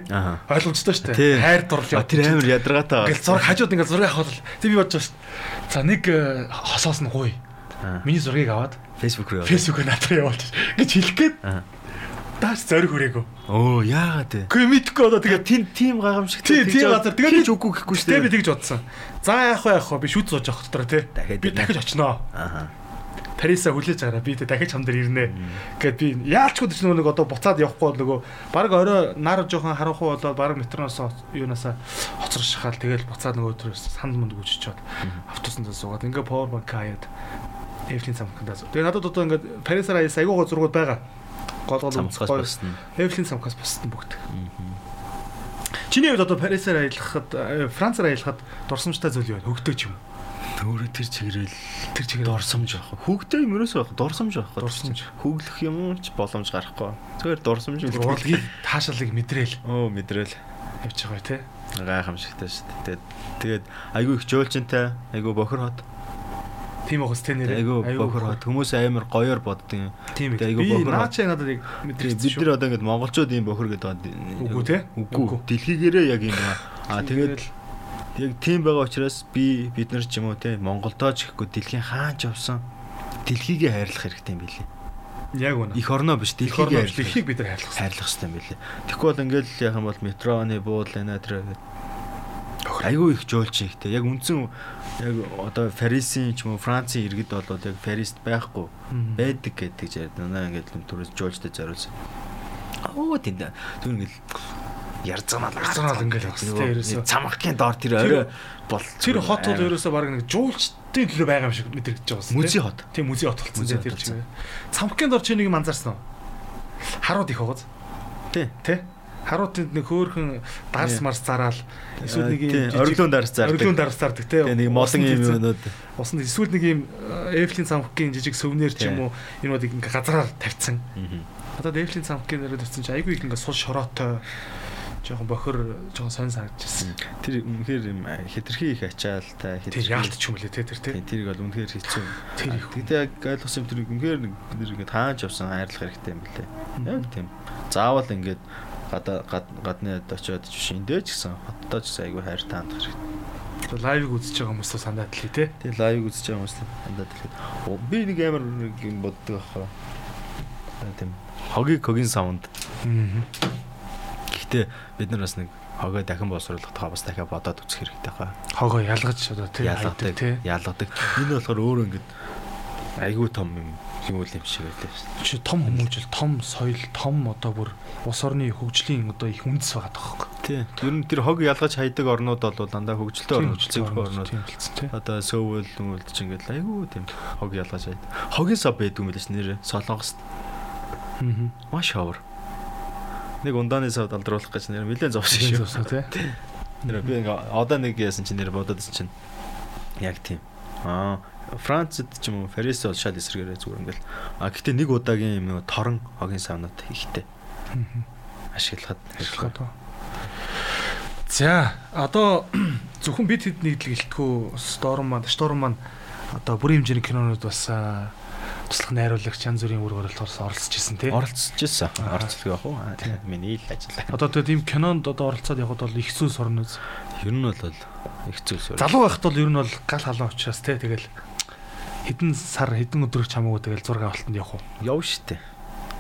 Ойлгомжтой шүү дээ. Хайр дурлал яваа. Тэр амар ядаргаатай. Ингээл зураг хажууд ингээ зураг авах бол тэг би бодож байгаа шүү. За нэг э, хосоос нь гуй. Миний зургийг аваад Facebook руу яваа. Facebook-оор натраа явуулчих гэж хэлэх гээд Даас зориг хүрээгөө. Оо яагаад вэ? Гэхдээ мэдхгүй одоо тэгээ тим тим гайхамшиг тийм тийм газар тэгээд хийж үгүй гэхгүй шүү дээ. Би тэгж бодсон. За яах вэ яах вэ? Би шүд сууж явах дотроо тий. Би дахиж очноо. Аа. Париса хүлээж агараа би тэ дахиж хам дээр ирнэ. Гэт би яалчгүй ч нэг одоо буцаад явахгүй нөгөө баг орой нар жоохон харанхуй болоод баг метроноос юунаасаа хоцрох шахаал тэгэл буцаад нөгөө өдрөөс санд мөнд гүжчиход автобусанд суугаад ингээ power bank хаяад Эвлийн самхандаас. Тэгээ надад одоо ингээд Парисаар аяс айгуугаа зургууд байгаа гол гол самцгаас боссно. Эвлийн самхаас боссон бүгд. Чиний хувьд одоо Парисаар аялахад э, Францаар аялахад дурсамжтай зүйл юу вэ? Хөгтөөч юм. Өөрөө тэр чигрэл тэр чигрэл дурсамж авах. Хөгтөө юм ерөөсөө авах, дурсамж авах. Дурсамж. Хөглөх юм ч боломж гарахгүй. Зүгээр дурсамж урлагийг таашаалыг мэдрээл. Оо мэдрээл явж байгаа тий. Гайхамшигтай шүү дээ. Тэгээд айгүй их жөөлчөнтэй, айгүй бохор хот. Тийм ухас тэ нэр. Айгүй бохор. Хүмүүс амар гоёор боддог юм. Тийм айгүй бохор. Наачаа надад яг мэдэрсэн шүү. Бид нар одоо ингэ монголчууд ийм бохор гэдэг. Үгүй те. Үгүй. Дэлхийгээрээ яг юм аа. Тэгээд яг тийм байгаа учраас би бид нар ч юм уу те Монголдоо ч гэхгүй дэлхийн хаач явсан дэлхийгээ хайрлах хэрэгтэй юм билий. Яг үнэ. Их орноо биш дэлхийг хайрлах. Дэлхийг бид нар хайрлах хайрлах хэрэгтэй юм билий. Тэгэхгүй бол ингээл юм бол метроны буул энэ тэр айгүй их жөөлч ихтэй. Яг үндсэн яг одоо Парисын ч юм уу Францын иргэд болоод яг Парист байхгүй байдаг гэдэг яриад байна. Ингээд түрээс жөөлчтэй зориулсан. Оо тийм түр ингээд ярцгаанаа ярцгаанаа ингээл явсан. Цамхгийн доор тэр орой бол тэр хот бол ерөөсөө баг нэг жуулчдын төлөө байгаа юм шиг мэдрэгдэж байгаа юм. Музей хот. Тийм музей хот болсон тэр чинь. Цамхгийн доор чи нэг юм анзаарсан уу? Харууд их байгаа. Тий. Тий харууданд нэг хөөхөн дарс марс зараал эсвэл нэг юм ориглон дарс зардаг. Ориглон дарс зардаг тий. Нэг молон юм юмнууд. Усанд эсвэл нэг юм Эвлийн цамхгийн жижиг сувнер ч юм уу юмнууд ингээ газараар тавьсан. Одоо Эвлийн цамхгийн нэрээр тавьсан чи айгүй ингээ сул шороотой жоохон бохор жоохон сонь санагдчихсан. Тэр үнэхээр юм хэтэрхий их ачаалтай хэтэр яалт ч юм лээ те тэр те. Тэрийг бол үнэхээр хэцүү. Тэр их. Тэгтээ яг ойлгосон юм тэр үнэхээр бид нэг тааж явсан хайрлах хэрэгтэй юм билээ. Яг тийм. Заавал ингээд гадаа гадны ад очиод шиндээ ч гэсэн хоттой ч гэсэн айгүй хайртай хандах хэрэгтэй. Лайвыг үзэж байгаа хүмүүс сандаад л тий. Тэгээ лайвыг үзэж байгаа хүмүүс сандаад л. Би нэг амар нэг юм боддог аахгүй. Тийм. Хогийн когийн саунд. Гэхдээ бид нар бас нэг хогоо дахин боловсруулах таа бас дахиад бодоод үзэх хэрэгтэй хаа. Хогоо ялгаж одоо тий. Ялгадаг тий. Ялгадаг. Энэ болохоор өөр ингэдэг айгүй том юм юм үл юм шиг байлаа шүү. Чи том хүмүүжил, том соёл, том одоо бүр улс орны хөгжлийн одоо их үндэс байгаа тоххой. Тий. Ер нь тэр хог ялгаж хайдаг орнууд бол дандаа хөгжилтэй орнууд, зөвхөн орнууд. Одоо Сөүл, Нүгэлд ч ингээд айгүй тийм хог ялгаж хайдаг. Хогийн сав байдгүй юм биш нэр Солонгост. Аа. Маш ховор. Нэг ундааны савд алдруулах гэж нэр нэлээд зовсон шүү. Зовсон тий. Нэр би ингээ одоо нэг яасан чинь нэр бодоод чинь яг тийм. Аа Францад ч юм уу Парис бол шал эсрэгээрээ зүгээр ингээл а гэхдээ нэг удаагийн юм торон хогийн савнууд ихтэй ашиглахад ашиглахад За одоо зөвхөн бид хэд нэгдэл гэлтгүү шторм маань шторм маань одоо бүрийн хэмжээний кинонууд бас туслах найруулагч янз бүрийн үр оролцоос оролцож ирсэн тий. Оролцож ирсэн. Оролцдог яг уу. Миний л ажил. Одоо тийм кинонд одоо оролцоод явхад бол их зүйл сурна үз. Ер нь бол их зүйл сурна. Залуу байхад бол ер нь бол гал халуун учраас тий тэгэл хэдэн сар хэдэн өдрөг чамаагүй тэгэл зураг авалтанд явах уу? Яв штэ.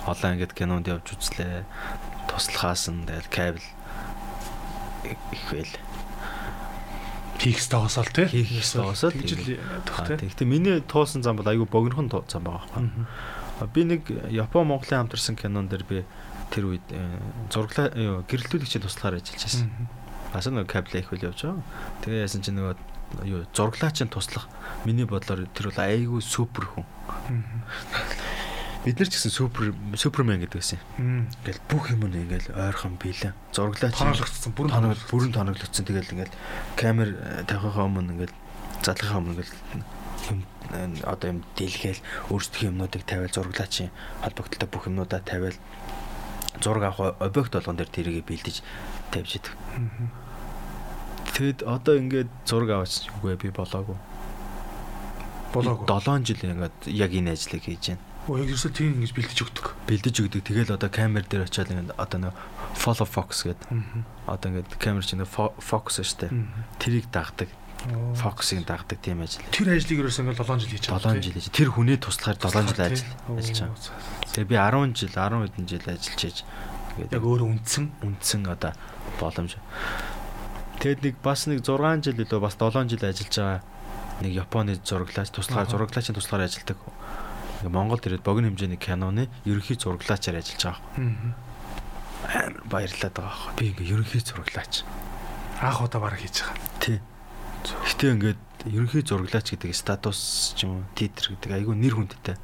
Олон ингээд кинонд явж үзлээ. Туслахаас нь тэгэл кабел их байл. Хийх стогосол тий. Хийх стогосол гэж л төгтэй. Гэхдээ миний туулсан зам бол айгүй богинохон зам байгаа байхгүй. Би нэг Япон Монголын хамтарсан кинон дээр би тэр үед э, зураглаа гэрэлтүүлэгчид туслахаар ажиллаж байсан. Бас нэг кабел их үл явж байгаа. Тэгээ яасан чинь нөгөө юу зураглаач нь туслах миний бодлоор тэр бол айгүй супер хүн. бид нар ч гэсэн супер супермен гэдэг байсан. Ингээл бүх юм нь ингээл ойрхон биелээ. Зураглаач. Тоноглогдсон, бүрэн тоног бүрэн тоноглогдсон. Тэгэл ингээл камер э, тавихаа өмнө ингээл задлахаа өмнө ингээл юм одоо юм дэлгээл өөрсдөө юмнуудыг тавиал зураглаачийн холбогдлоо бүх юмнуудаа тавиал зураг авах объект болгон дээр тэрийг бэлдэж тавьж идэг. Тэгэд одоо ингээд зураг аваач үгүй би болоогүй. Болоогүй. 7 жил ингээд яг энэ ажлыг хийж байна. Оо яг ерөөсөө тийм ингэж бэлдэж өгдөг. Бэлдэж өгдөг. Тэгэл одоо камер дээр очиад ингээд одоо нэг follow fox гэдэг. Одоо ингээд камер чинь фокус штэ. Тэрийг дагдаг. Фокусыг дагдаг тийм ажил. Тэр ажлыг ерөөсөө ингээд 7 жил хийж 7 жил хийж. Тэр хүний туслахаар 7 жил ажил ажиллаж байгаа. Тэгээ би 10 жил 10 хэдэн жил ажиллаж хийж яг өөрөө үндсэн үндсэн одоо боломж. Тэгэд нэг бас нэг 6 жил илүү бас 7 жил ажиллаж байгаа нэг Японы зураглаач туслахаар зураглаачийн туслахаар ажилладаг. Монголд ирээд богино хэмжээний киноны ерөнхий зураглаачаар ажиллаж байгаа. Амар баярлаад байгаа байхгүй. Би ингээ ерөнхий зураглаач. Анх удаа бараг хийж байгаа. Тий. Гэтэ ингээд ерөнхий зураглаач гэдэг статус ч юм уу, титр гэдэг айгүй нэр хүндтэй.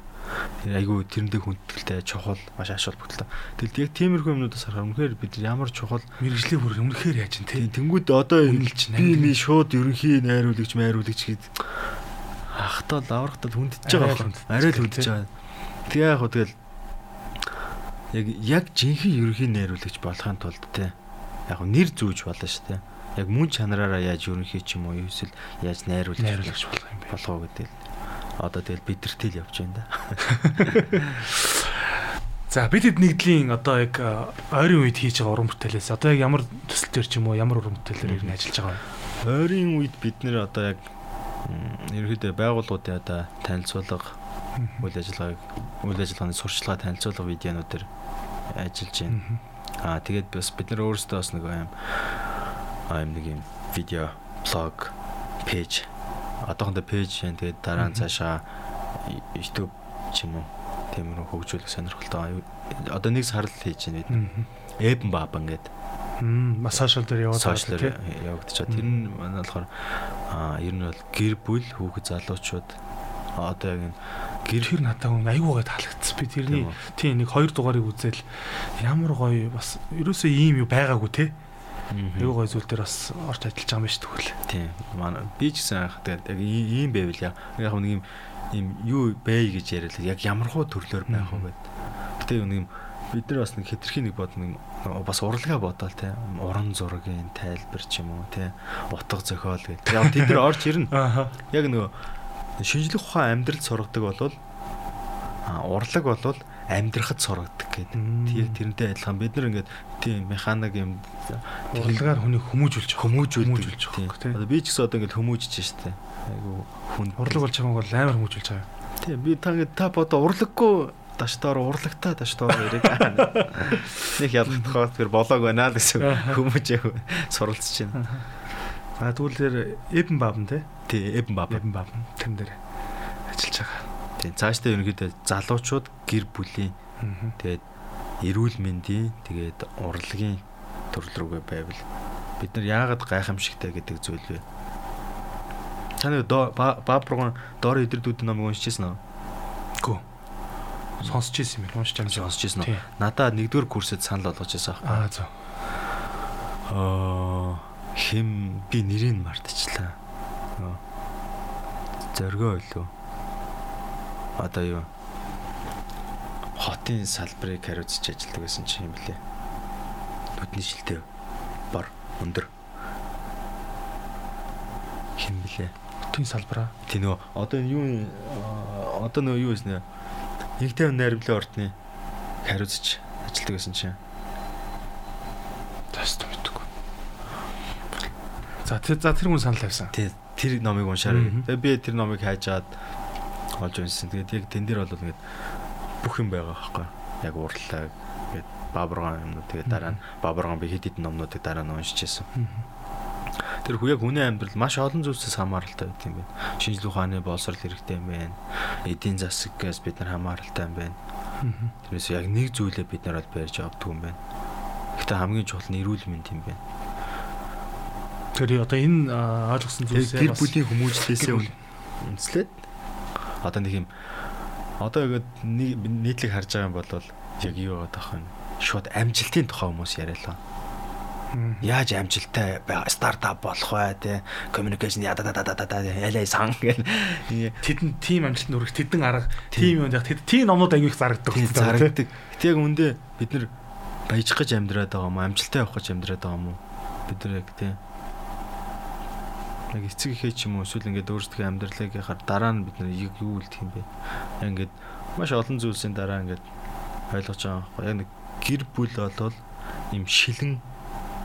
Айгүй тэрэндээ хүндэтгэлтэй, чухал, маш ашиг холбогдолтой. Тэгэл яг тиймэрхүү юмнуудаас харахаар үнэхээр бид ямар чухал мэрэгжлийн бүр үнэхээр яаж ин тий. Тэнгүүд одоо Үнэлж би энэ шууд ерөнхий найруулагч, майруулагч гээд ахтал аврахтал хүндэж байгаа байна. Арай л хүндэж байгаа. Тэгээ яг хөө тэгэл яг яг жинхэнэ ерөнхий найруулагч болохын тулд те яг нэр зүүж болно шүү дээ. Яг мөн чанараараа яаж ерөнхий ч юм уу эсвэл яаж найруулагч болох юм бэ? уу гэдэг. Одоо тэгэл бидэртэл явж байна да. За бид хэд нэгдлийн одоо яг ойрын үед хийж байгаа уран бүтээлээс одоо яг ямар төсөлтөр ч юм уу ямар уран бүтээлээр ер нь ажиллаж байгаа вэ? Ойрын үед бид нэр одоо яг ерөнхийдөө байгууллагуудын одоо танилцуулга үйл ажиллагааг үйл ажиллагааны сурчлага танилцуулга видеонуудаар ажиллаж байна. Аа тэгээд бас бид нар өөрсдөө бас нэг юм аа нэг юм видео блог пэйж одоохондоо пэйж байна. Тэгээд дараа нь цаашаа YouTube ч юм уу тиймэрхүү хөгжүүлэх сонирхолтой. Одоо нэг сарл хийж байна бид. Эбн бабан гэдэг. Сошиал дээр яваад сошиал дээр явагдчихаа. Тэр нь манай болохоор аа ер нь бол гэр бүл хүүхэд залуучууд одоо яг энэ гэр хэр надад айгуугаа таалагдсан. Би тэрний тийм нэг хоёр дугаарыг үзэл ямар гоё бас ерөөсөө ийм юу байгаагүй те. Айгуу гоё зүйл дээр бас орж ажиллаж байгаа юм биш тэгвэл. Тийм. Манай би ч гэсэн анх тэгээд яг ийм байвал яг нэг юм ийм юу бай гэж яриад яг ямархуу төрлөөр байх уу гэд. Гэтэ нэг юм бид нар бас нэг хэтэрхий нэг бод нэг бас урлагаа бодоол те уран зургийн тайлбар ч юм уу те утга зохиол гэдэг. Яг тэд нар орж ирнэ. Яг нөгөө шинжлэх ухаан амьдрал сургадаг болвол урлаг болвол амьдрахад сургадаг гэдэг. Тэг тэрнтэй адилхан бид нар ингээд тийм механик юм урлагаар хүнийг хүмүүжүүлж хүмүүжүүлж байгаа. Одоо би ч гэсэн одоо ингээд хүмүүжиж штэ. Айгу хүн урлаг болж байгааг бол амар хүмүүжүүлж байгаа. Тийм би та ингээд та бодо урлаггүй даштаар урлагтаа даштаар яриг. Нэг ялгах тэр болоог байна л гэсэн хүмүүжээг суралцж байна. За тэгвэл тэр Эбн бабн те. Тий, Эбн баб. Эбн бабн тэн дээр ажиллаж байгаа. Тийм цаашдаа ерөнхийдөө залуучууд гэр бүлийн тэгээд эрүүл мэндийн тэгээд урлагийн төрөл рүүгээ байвал бид нар яагаад гайхамшигтай гэдэг зүйл вэ? Таны баабргон доор идэрлүүд номыг уншижсэн үү? Гүү. Сонсч ирсэн юм уншиж байгаа сонсч ирсэн үү? Надаа нэгдүгээр курсэд санал болгож ирсэн аахгүй. Аа зөв. Аа хэм би нэрийг мартчихлаа. Зоргоо илүү. Одоо юу? Хотын салбарыг хариуцж ажилладаг гэсэн чинь юм блэ. Нүдний шилтэй бор өндөр. Хэм блэ? Хотын салбараа. Тий нөгөө одоо юу одоо нөгөө юу вэ? Нэг тавь найрамдлын ордны хариуцж ажилладаг гэсэн чинь. Таст мэдгүй. За тэр за тэр хүн санал тавьсан. Тий тэр номыг уншаарай. Тэгээ би тэр номыг хайжаад олж уншсан. Тэгээд яг тэн дээр бол ингээд бүх юм байгаа байхгүй. Яг урлаа гээд бабарган юмнууд тэгээд дараа нь бабарган би хэд хэдэн номнуудыг дараа нь уншижсэн. Тэр хүү яг хүний амьдрал маш олон зүйлсээс хамааралтай байт юм байна. Шинжлэх ухааны боловсрал хэрэгтэй юм байна. Эдийн засагаас бид нар хамааралтай юм байна. Тэрээс яг нэг зүйлээ бид нар бол барьж авдаг юм байна. Гэтэ хамгийн чухал нь эрүүл мэнд юм байна. Тэр одоо энэ ойлгосон зүйлсээ гэр бүлийн хүмүүжлээсээ үнслээд одоо нэг юм Одоо ингээд нийтлэг харж байгаа юм бол яг юу байгаа тах вэ? Шууд амжилтын тухай хүмүүс яриалаа. Яаж амжилттай стартап болох вэ те communication яда да да да да ялай сан гэл. Тэдэн тим амжилтанд хүрэх тэдэн арга тим юм яг тэд тийм номнууд аягүй их зарагддаг зарагддаг. Тэг яг үндэ бид нар баяжих гэж амьдраад байгаа юм амжилттай явах гэж амьдраад байгаа юм? Бид нар яг те яг эцэг ихээ ч юм уу эсвэл ингээд өөрсдөө амьдралыг хаар дараа нь бид нар юу үлдэх юм бэ? Ингээд маш олон зүйлсийн дараа ингээд ойлгож байгаа байхгүй яг нэг гэр бүл болол юм шилэн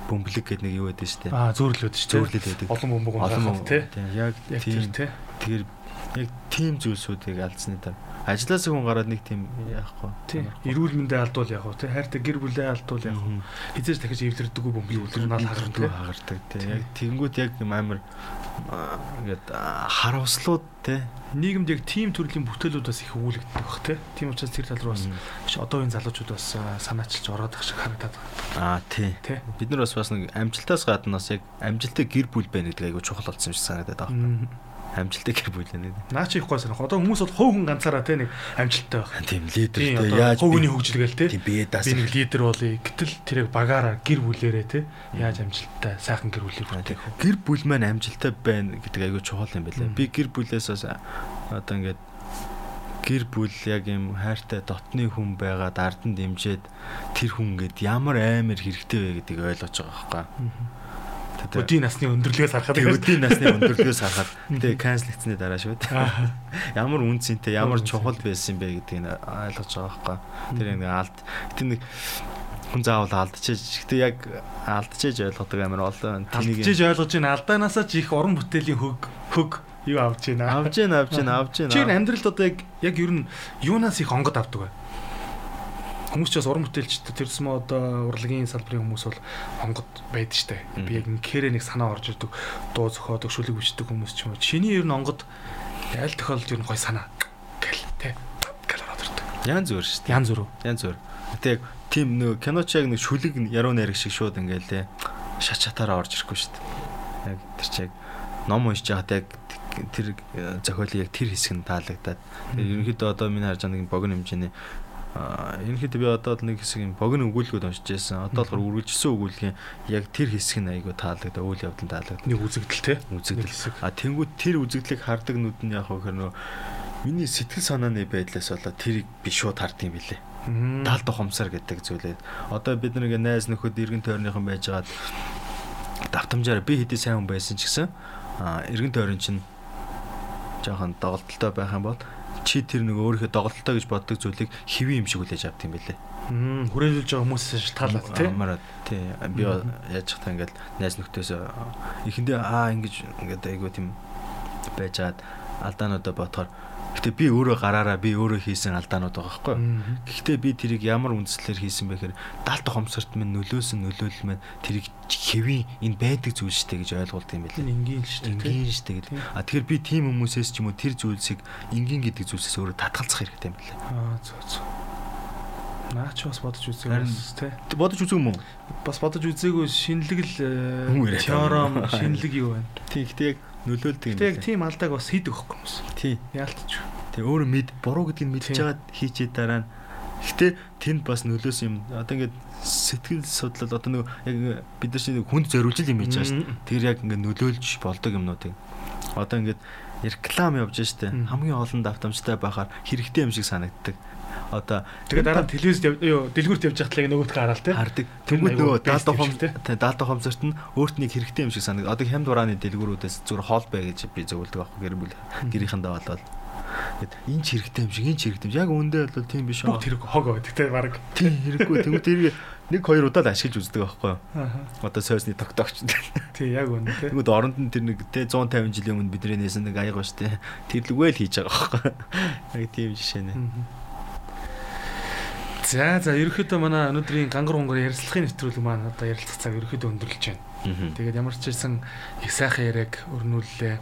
бөмбөлөг гэдэг нэг юу байдаг шүү дээ. Аа зөөрлөд шүү. Зөөрлөд байдаг. Олон бөмбөг олон тий. Яг тийм тий. Тэгэхээр яг тийм зүйлсүүдийг алдсны дараа ажлаас хүн гараад нэг тийм яахгүй. Тий. Эрүүл мэндэ алдвал яг уу тий. Хайртай гэр бүлээ алдвал яг уу. Хизээж дахиж эвдэрдэггүй бөмбөг үлдэрнэл хагардаг. Хагардаг тий. Яг тэгэнгүүт яг амар ингээд харамслууд те нийгэмд яг тийм төрлийн бүтээлүүд бас их үүлэгддэг бах те тийм учраас тэр тал руу бас одоогийн залуучууд бас санаачилж ороод их шиг харагдаад байна. Аа тий. Бид нар бас бас нэг амжилтаас гадна бас яг амжилттай гэр бүл байна гэдэг айгу чухал болсон юм шиг санагдаад байна амжилттай гэр бүл байна. Наа чи их гой санах. Одоо хүмүүс бол хүн ганцаараа те нэг амжилттай байх. Тийм лидертэй яаж хүний хөгжилгээл те. Тийм бие даас. Би нэг лидер болъё. Гэтэл тэрийг багаараа гэр бүлээрээ те яаж амжилттай сайхан гэр бүлийг бүтээх вэ? Гэр бүл маань амжилттай байна гэдэг айгүй чухал юм байлаа. Би гэр бүлээс бас одоо ингээд гэр бүл яг юм хайртай дотны хүн байгаад ардан дэмжиад тэр хүн гээд ямар амар хэрэгтэй вэ гэдгийг ойлгож байгаа байхгүй. Өдийн насны өндөрлөгөөс харахад өдийн насны өндөрлөгөөс харахад. Тэгээ канцлэгцсэний дараа шүү дээ. Ямар үнцэнтэй, ямар чухал байсан бэ гэдгийг ойлгож байгаа байхгүй. Тэр нэг алд. Тэр нэг хүн заавал алдчихэж гэхдээ яг алдчихэж ойлгодог амар олон алдчихэж ойлгож байна. Алдаанаасаа ч их уран бүтээлийн хөг хөг юу авч байна авж байна авж байна авж байна чи амьдралд одоо яг яг ер нь юунаас их онгод авдаг вэ хүмүүс ч бас уран бүтээлчтэй тэрс мө одоо урлагийн салбарын хүмүүс бол хонгод байдаг штэ. Би яг инкэрэ нэг санаа орж ирдэг дуу зохиодог шүлэг бичдэг хүмүүс ч юм уу. Чиний ер нь онгод аль тохиолдолд ер нь гой санаа гэл тэ гэл ороод ирдэг. Ян зөөр штэ. Ян зөөр. Ян зөөр. Гэтэ яг тийм нэг киноч яг нэг шүлэг яруу найраг шиг шууд ингээл тэ шат чатаараа орж ирэхгүй штэ. Яг тэр чи яг ном уншиж байгаад яг тэр зохиолыг яг тэр хэсэг нь таалагдаад. Ерөнхийдөө одоо миний харж байгаа нэг богино хэмжээний ерөнхийдөө би одоо нэг хэсэг юм богино өгүүлгүүд уншиж байсан. Одоо болохоор үргэлжлсэн өгүүлгийн яг тэр хэсэг нь айгүй таалагдаа, үйл явдал таалагдаа. Нэг үзэгдэл те. Үзэгдэл. А тэнгууд тэр үзэгдлийг хардаг нүд нь яг хөр нөө миний сэтгэл санааны байдлаас болоод тэрийг би шууд хард юм билээ. Талд ухамсар гэдэг зүйлээ. Одоо бид нэг найз нөхөд иргэн тойрныхан байжгаад давтамжаар би хэдий сайн хүн байсан ч гэсэн а иргэн тойрон чинь жоохон доголдолтой байх юм бол чи тэр нэг өөрийнхөө доголдолтой гэж боддог зүйлийг хэвэн юм шиг хүлээж авдаг юм байлээ. Аа хүрээлүүлж байгаа хүмүүсээс шалтгаалаад тий. Амараад тий. Би яаж чахтаа ингээл найз нөхдөс эхэндээ аа ингэж ингээд айгуу тийм байжгаад алдаануудаа ботхоор Гэтэ би өөрөө гараараа би өөрөө хийсэн алдаанууд байгаа байхгүй. Гэхдээ би тэрийг ямар үндслээр хийсэн бэ гэхээр далд хомсорт минь нөлөөсөн нөлөөлөл минь тэрийг хэвийн энэ байдаг зүйл дээ гэж ойлголт юм байлээ. Энгийн дээ. Энгийн дээ гэдэг. А тэгэхээр би тийм хүмүүсээс ч юм уу тэр зүйлсийг энгийн гэдэг зүйлсээс өөрөө татгалзах хэрэгтэй юм байлээ. Аа зөв зөв. Наач бас бодож үзээгээс тий. Бодож юм уу? Бас бодож үзээгүй шинэлэг л теорем шинэлэг юу байна. Тий, гэхдээ яг нөлөөлдөг юм. Тэг тийм алдааг бас хийдэг хөхгүй хүмүүс. Тий. Яалтч. Тэг өөрөө мэд буруу гэдгийг мэдж байгаад хийчээ дараа нь Гэтэ тэнд бас нөлөөсөн юм. Одоо ингээд сэтгэл судлал одоо нэг яг бид нар чинь хүнд зориулж юм хийж байгаа шүү дээ. Тэр яг ингээд нөлөөлж болдог юмнуудыг. Одоо ингээд реклам явж штэ хамгийн олон давтамжтай байхаар хэрэгтэй юм шиг санагддаг одоо тэгээ дараа нь телевизд юу дэлгүүрт явж л нөгөөдхөө хараад те хардаг. Тэнгүүд нөгөө даалда хом те даалда хомсорт нь өөрт нэг хэрэгтэй юм шиг санаг. Одоо хямд урааны дэлгүүрүүдээс зүгээр хоол бай гэж би зөвлөдөг байхгүй гэр бүл гэрийнхэндээ болоод Гэт энэ ч хэрэгтэй юм шиг энэ ч хэрэгтэй юм. Яг үндэ бол тийм биш аа. Тэрэг хог байдаг те баг. Тийм хэрэггүй. Тэнгүүд тэрийг нэг хоёр удаа л ашиглаж үздэг байхгүй юу? Одоо сойсны тогтоогч. Тий, яг үнэ тий. Тэгмэд оронд нь тэр нэг те 150 жилийн өмнө бидний нээсэн нэг аяг баш те. Тэр лүгэл хийж байгаа байхгүй юу? Яг тийм жишээ нэ. За за ерөөхдөө манай өнөөдрийн гангар хонгор ярилцлагын нэвтрүүлэг маань одоо ярилцах цаг ерөөхдөө өндөрлөж байна. Тэгээд ямар ч хэлсэн их сайхан яриаг өрнүүллээ.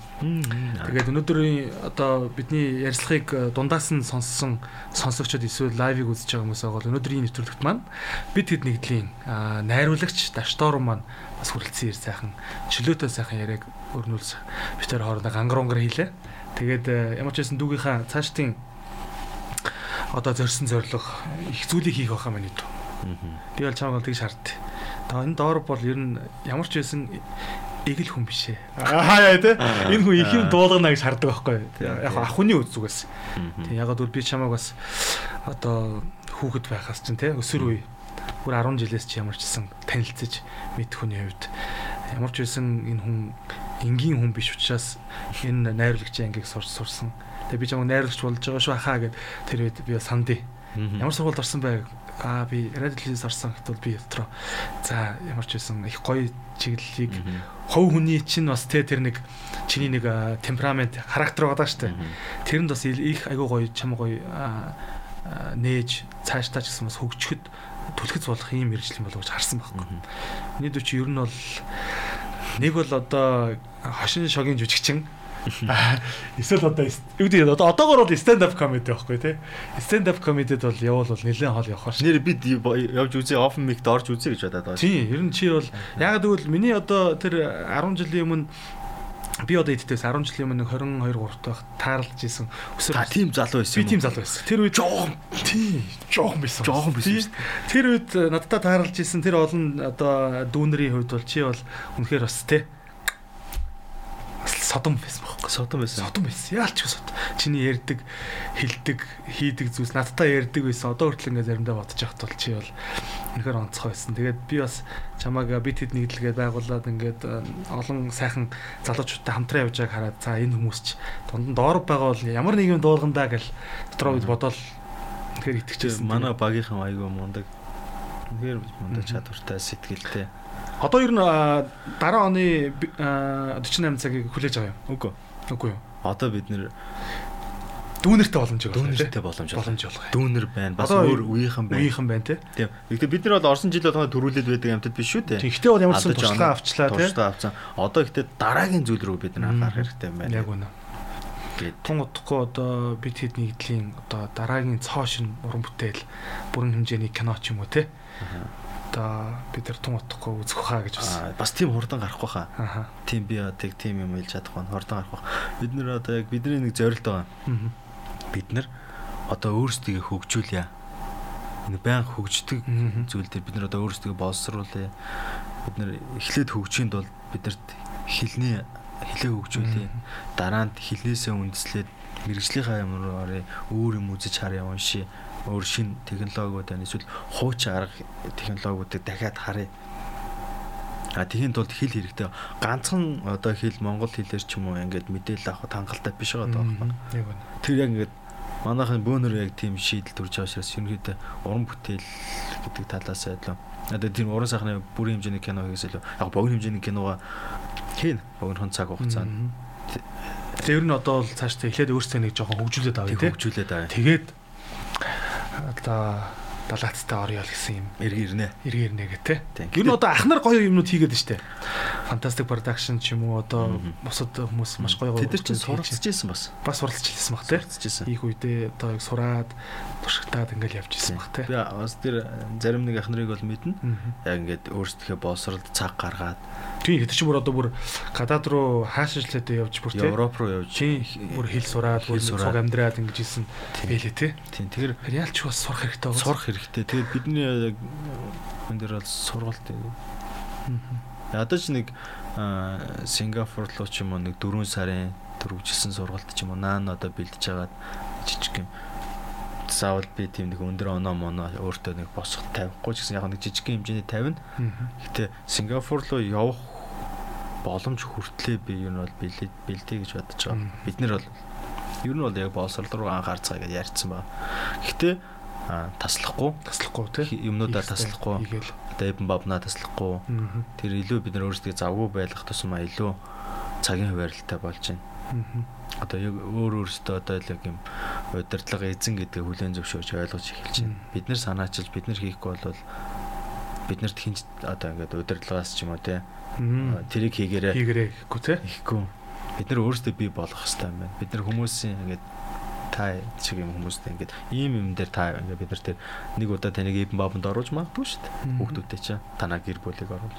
Тэгээд өнөөдрийн одоо бидний ярилцлагыг дундаас нь сонссон сонсогчдод эсвэл лайвыг үзэж байгаа хүмүүс байгаа бол өнөөдрийн нэвтрүүлэгт маань бид хэд нэгдлийн найруулагч Даштор маань бас хүрэлцэн ир сайхан чөлөөтэй сайхан яриаг өрнүүлсэн. Бид тэр хоорондоо гангар хонгор хийлээ. Тэгээд ямар ч хэлсэн дүүгийнхаа цаашдын одоо зорьсон зориг их зүйлийг хийх байхаа миний дүү. Би бол чамайг тэгж хардт. Одоо энэ доор бол ер нь ямар ч байсан эгэл хүн биш ээ. Аа яа те. Энэ хүн их юм дуулгана гэж хардаг байхгүй. Яг ах хүний үз зүгээс. Тэг ягаад бол би чамайг бас одоо хүүхэд байхаас чинь те өсөр үе бүр 10 жилээс чи ямар ч гэсэн танилцаж мэдэх хүний хувьд ямар ч байсан энэ хүн энгийн хүн биш учраас энэ найруулагчийн ангийг сурч сурсан. Тэгээ би чамайг найруулагч болж байгаа шүү хаа гэд тэр үед би сандыг ямар сургуульд орсон бай аа би радио телевиз орсон гэхэд бол би дотроо за ямар ч байсан их гоё чиглэлийг хов хүний чинь бас те тэр нэг чиний нэг темперамент характер байгаа дээ. Тэрэнд бас их айгуу гоё чам гоё нээж цааш таач гэсэн бас хөгжөхөд түлхэц болох юм болов гэж харсан байхгүй. Миний дүү чи ер нь бол нэг бол одоо хошин шогийн жүжигчин Эсвэл одоо юу гэдэг одоо одоогор бол stand up comedy байхгүй тий. Stand up comedy-д бол явал бол нэлээд хол явах ш. Нэр бид явж үзээ open mic-д орж үзээ гэж бодоод байгаа. Тийм, ер нь чи бол яг тэгвэл миний одоо тэр 10 жилийн өмнө би одоо эддээс 10 жилийн өмнө 22 3 дахь таарлаж исэн. Өсөр тийм залуу байсан би тийм залуу байсан. Тэр үед жоохон тийм жоохон байсан. Жоохон байсан тэр үед надтай таарлаж исэн тэр олон одоо дүүнэрийн хувьд бол чи бол үнэхээр бас те содом байсан байхгүй содом байсан. Содом байсан. Яалч сод? Чиний ярддаг хилдэг хийдэг зүйлс надтай ярддаг байсан. Одоо хүртэл ингээ заримдаа бодож яхад бол чи бол үнэхээр онцгой байсан. Тэгээд би бас чамааг бит хэд нэгдэлгээд байгуулад ингээд олон сайхан залуучуудтай хамтран явж байгааг хараад за энэ хүмүүс ч дунд нь доор байгаа бол ямар нэгэн дуулгандаа гэл дотроо бид бодоол тэгэхээр итгэжсэн манай багийнхан айгүй мундаг. Үнэхээр мундаг чадвартай сэтгэлтэй Одоо ер нь дараа оны 48 цагийг хүлээж байгаа юм. Үгүй. Үгүй юу. Одоо бид нэр дүүнертэй боломж байгаа. Дүүнертэй боломж боломж болгоо. Дүүнер байна. Бас өөр үеийнхэн байна. Үеийнхэн байна тий. Тийм. Гэхдээ бид нар бол орсон жил болгоо төрүүлээд байдаг юмтад биш шүү дээ. Тэгтээ бол ямар ч туршлага авчлаа тий. Туршлага авсан. Одоо гэхдээ дараагийн зүйл рүү бид нар анхаарах хэрэгтэй юм байна. Яг үнэ. Тэгээд тун утгагүй одоо бид хэд нэгдлийн одоо дараагийн цоо шин уран бүтээл бүрэн хэмжээний кино ч юм уу тий одоо бид нар тун утахгүй үзэх хаа гэж бас. Бас тийм хурдан гарахгүй хаа. Аа. Тийм би одоо тийм юм хэлж чадах байна. Хурдан гарах. Бид нар одоо яг бидний нэг зорилт байгаа. Бид нар одоо өөрсдөө хөгжүүлье. Нэг баян хөгждөг зүйл дээр бид нар одоо өөрсдөө боловсруулъя. Бид нар эхлээд хөгжинд бол бидэрт хилний хилээ хөгжүүлье. Дараанд хилнээсээ үндэслээд мэрэгжлийнхаа юмраар өөр юм үзэж харъя уншия өөр шин технологиуд байна эсвэл хуучин арга технологиудыг дахиад харъя. А тийхийн тулд хэл хэрэгтэй. Ганцхан одоо хэл монгол хэлээр ч юм уу ингээд мэдээлэл авах хангалттай биш байгаа байхгүй. Тэр яг ингээд манайхын бөөнөр яг тийм шийдэл төрж байгаа учраас ерөнхийдөө уран бүтээл гэдэг талаас илүү. Одоо тийм уран сайхны бүрийн хэмжээний кино хийгээс илүү яг богино хэмжээний кинога хийн богинохон цаг хугацаанд. Тэр нь одоо бол цааш эхлээд өөрсдөө нэг жоохон хөгжүүлээд авъя тийм. Хөгжүүлээд авъя. Тэгээд одоо далаацтай орё л гэсэн юм. Эрг ирнэ. Эрг ирнэ гэх те. Ер нь одоо ахнар гоё юмнууд хийгээд штэ. Fantastic production ч юм уу одоо бусад хүмүүс маш гоё гоё. Тэд чинь суралцж ирсэн бас. Бас суралцж ирсэн баг те. Суралцж ирсэн. Их үедээ одоо яг сураад туршигтаад ингээл явж ирсэн баг те. Би бас тэр зарим нэг ахнарыг бол мэднэ. Яг ингээд өөрсдөө боловсролд цаг гаргаад Тийм хэд ч бүр одоо бүр гадаад руу хаашаачлаад явж бүр тийм Европ руу явж тийм бүр хэл сураад бүр цуг амьдраад ингэж исэн байлээ тий. Тийм тэгэхээр реалч бас сурах хэрэгтэй. Сурах хэрэгтэй. Тэгээд бидний яг энэ дээр бол сургалт. Одоо ч нэг Сингапур руу ч юм уу нэг 4 сарын төрөвжилсэн сургалт ч юм уу наан одоо бэлдэж хагаад жижиг юм заавал би тийм нэг өндөр оноо моно өөртөө нэг босох тавихгүй ч гэсэн яг нэг жижиг хэмжээний тавина. Гэтэ Сингапур руу явах боломж хүртлээ би ер нь бол бэлээ бэлдээ гэж бодож байгаа. Бид нэр бол ер нь бол яг боловсрол руу анхаарцгаа гэж ярьсан байна. Гэхдээ таслахгүй. Таслахгүй тий юмнуудаар таслахгүй одоо эбэн бабнаа таслахгүй тэр илүү бид нар өөрсдөө завгүй байлгах тусмаа илүү цагийн хуваарлалтай болж байна. Одоо яг өөр өөрсдөө одоо л яг юм удирдлага эзэн гэдэг хүлэн зөвшөөрч ойлгож эхэлж байна. Бид нар санаачилж бид нар хийхгүй бол биднэрт хинж одоо ингээд удирдлагаас ч юм уу тий тэрийг хийгээрэй. Хийгээрэй гэхгүй те. Хийхгүй. Бид нар өөрсдөө бий болгох хэрэгтэй юм байна. Бид нар хүмүүсийн ингээд та шиг юм хүмүүстэй ингээд ийм юм дээр та ингээд бид нар тэр нэг удаа таныг эбэн баабанд оруулж магадгүй шүү дээ. Хүүхдүүдтэй чинь танаа гэр бүлийг оруулж.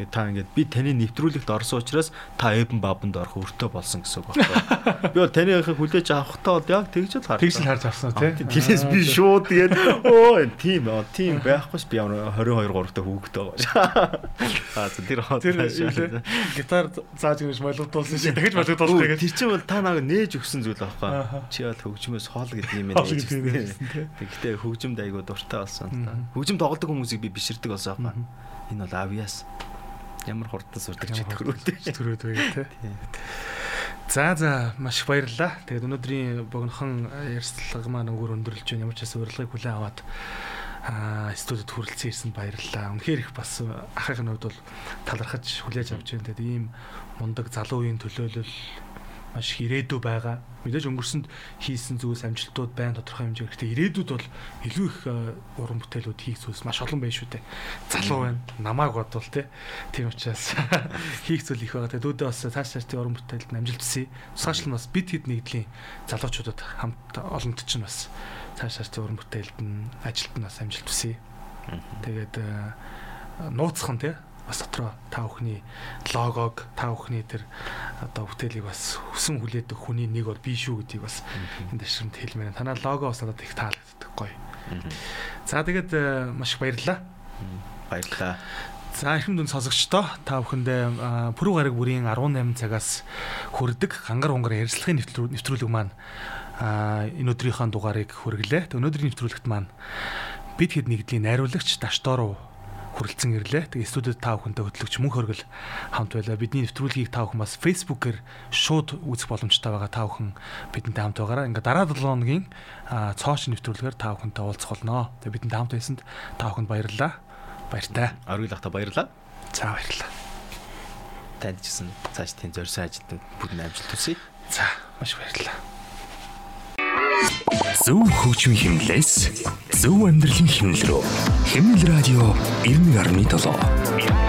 Тэгээд та ингээд би таны нэвтрүүлэгт орсон учраас та эбэн баабанд орох өртөө болсон гэсэн үг байна. Би бол таныхыг хүлээж авахтаа бол яг тэгж л харж. Тэгж л харж авсан тий. Тэрээс би шууд тэгээд оо тийм оо тийм байхгүй би 22 3 та хүүхдтэй байгаа. Аа тэр хоо тэр гитар зааж ингэж болгодуулсан шиг болгодуулах тэгээд тэр чинь бол та намайг нээж өгсөн зүйл байхгүй. Чи бол хөгжмөөс хоол гэдэг юм нээж өгсөн. Тэгтээ хөгжимд айгуу дуртай болсон. Хөгжим тоглодог хүмүүсийг би биширдэг болсон байхгүй. Энэ бол авьяас ямар хурдан сурдаг ч төрөөд төрөөд байга тий. За за маш их баярлалаа. Тэгээд өнөөдрийн богинохон ярьцлага маань өнгөр өндөрлж байна. Ямар ч бас урилгыг хүлээн аваад аа студид хүрэлцэн ирсэн баярлалаа. Үнэхээр их бас ахыхын хувьд бол талархаж хүлээж авч байна. Тэгээд ийм мундаг залуу үеийн төлөөлөл маш их ирээдүй байгаа. Мэдээж өнгөрсөнд хийсэн зүйлс амжилтууд байна тодорхой хэмжээ. Гэхдээ ирээдүйд бол илүү их уран бүтээлүүд хийх зүйлс маш олон байна шүү дээ. Залуу байна. Намааг бодвол тий. Тийм учраас хийх зүйл их байгаа. Тэгээд үүдээ бас цааш цаашдын уран бүтээлд амжилт хүсье. Цаашлан бас бид хэд нэгдлийн залуучуудад хамт олонт чинь бас цааш цаашдын уран бүтээлд нь бас амжилт хүсье. Тэгээд нууцхан тий бас дотроо та бүхний логог та бүхний тэр одоо бүтээлийг бас хүсэн хүлээдэг хүний нэг бол би шүү гэдгийг бас энэ дэшрэмд хэлмээр. Танаа лого бас надад их таалагддаг гоё. За тэгээд маш их баярлалаа. Баярлалаа. За ихэм дүн сонсогчдоо та бүхэндээ пүрэв гараг бүрийн 18 цагаас хүрдэг гангар унгар ярилцлагын нэвтрүүлэг маань энэ өдрийнхөө дугаарыг хүргэлээ. Өнөөдрийн нэвтрүүлэгт маань бид хэд нэгдлийн найруулагч Даштор хүрэлцэн ирлээ. Тэгээ студид та бүхэнтэй хөтлөгч мөнх хөргөл хамт байлаа. Бидний нэвтрүүлгийг та бүхэн бас Facebook-ээр шууд үзэх боломжтой байгаа. Та бүхэн бидэнтэй хамт байгаараа. Ингээ дараа 7 хоногийн цоош нэвтрүүлгээр та бүхэнтэй уулзах болно. Тэгээ бидэнтэй хамт байсанд та бүхэнд баярлалаа. Баяртай. Оргил ахта баярлалаа. За баярлалаа. Танд ч гэсэн цааш тийм зорьсон ажилтнууд бүгд амжилт хүсье. За маш баярлалаа. Зөв хөгжмийн хэмнэлээс зөв амьдралын хэмнэл рүү. Хэмнэл радио 91.7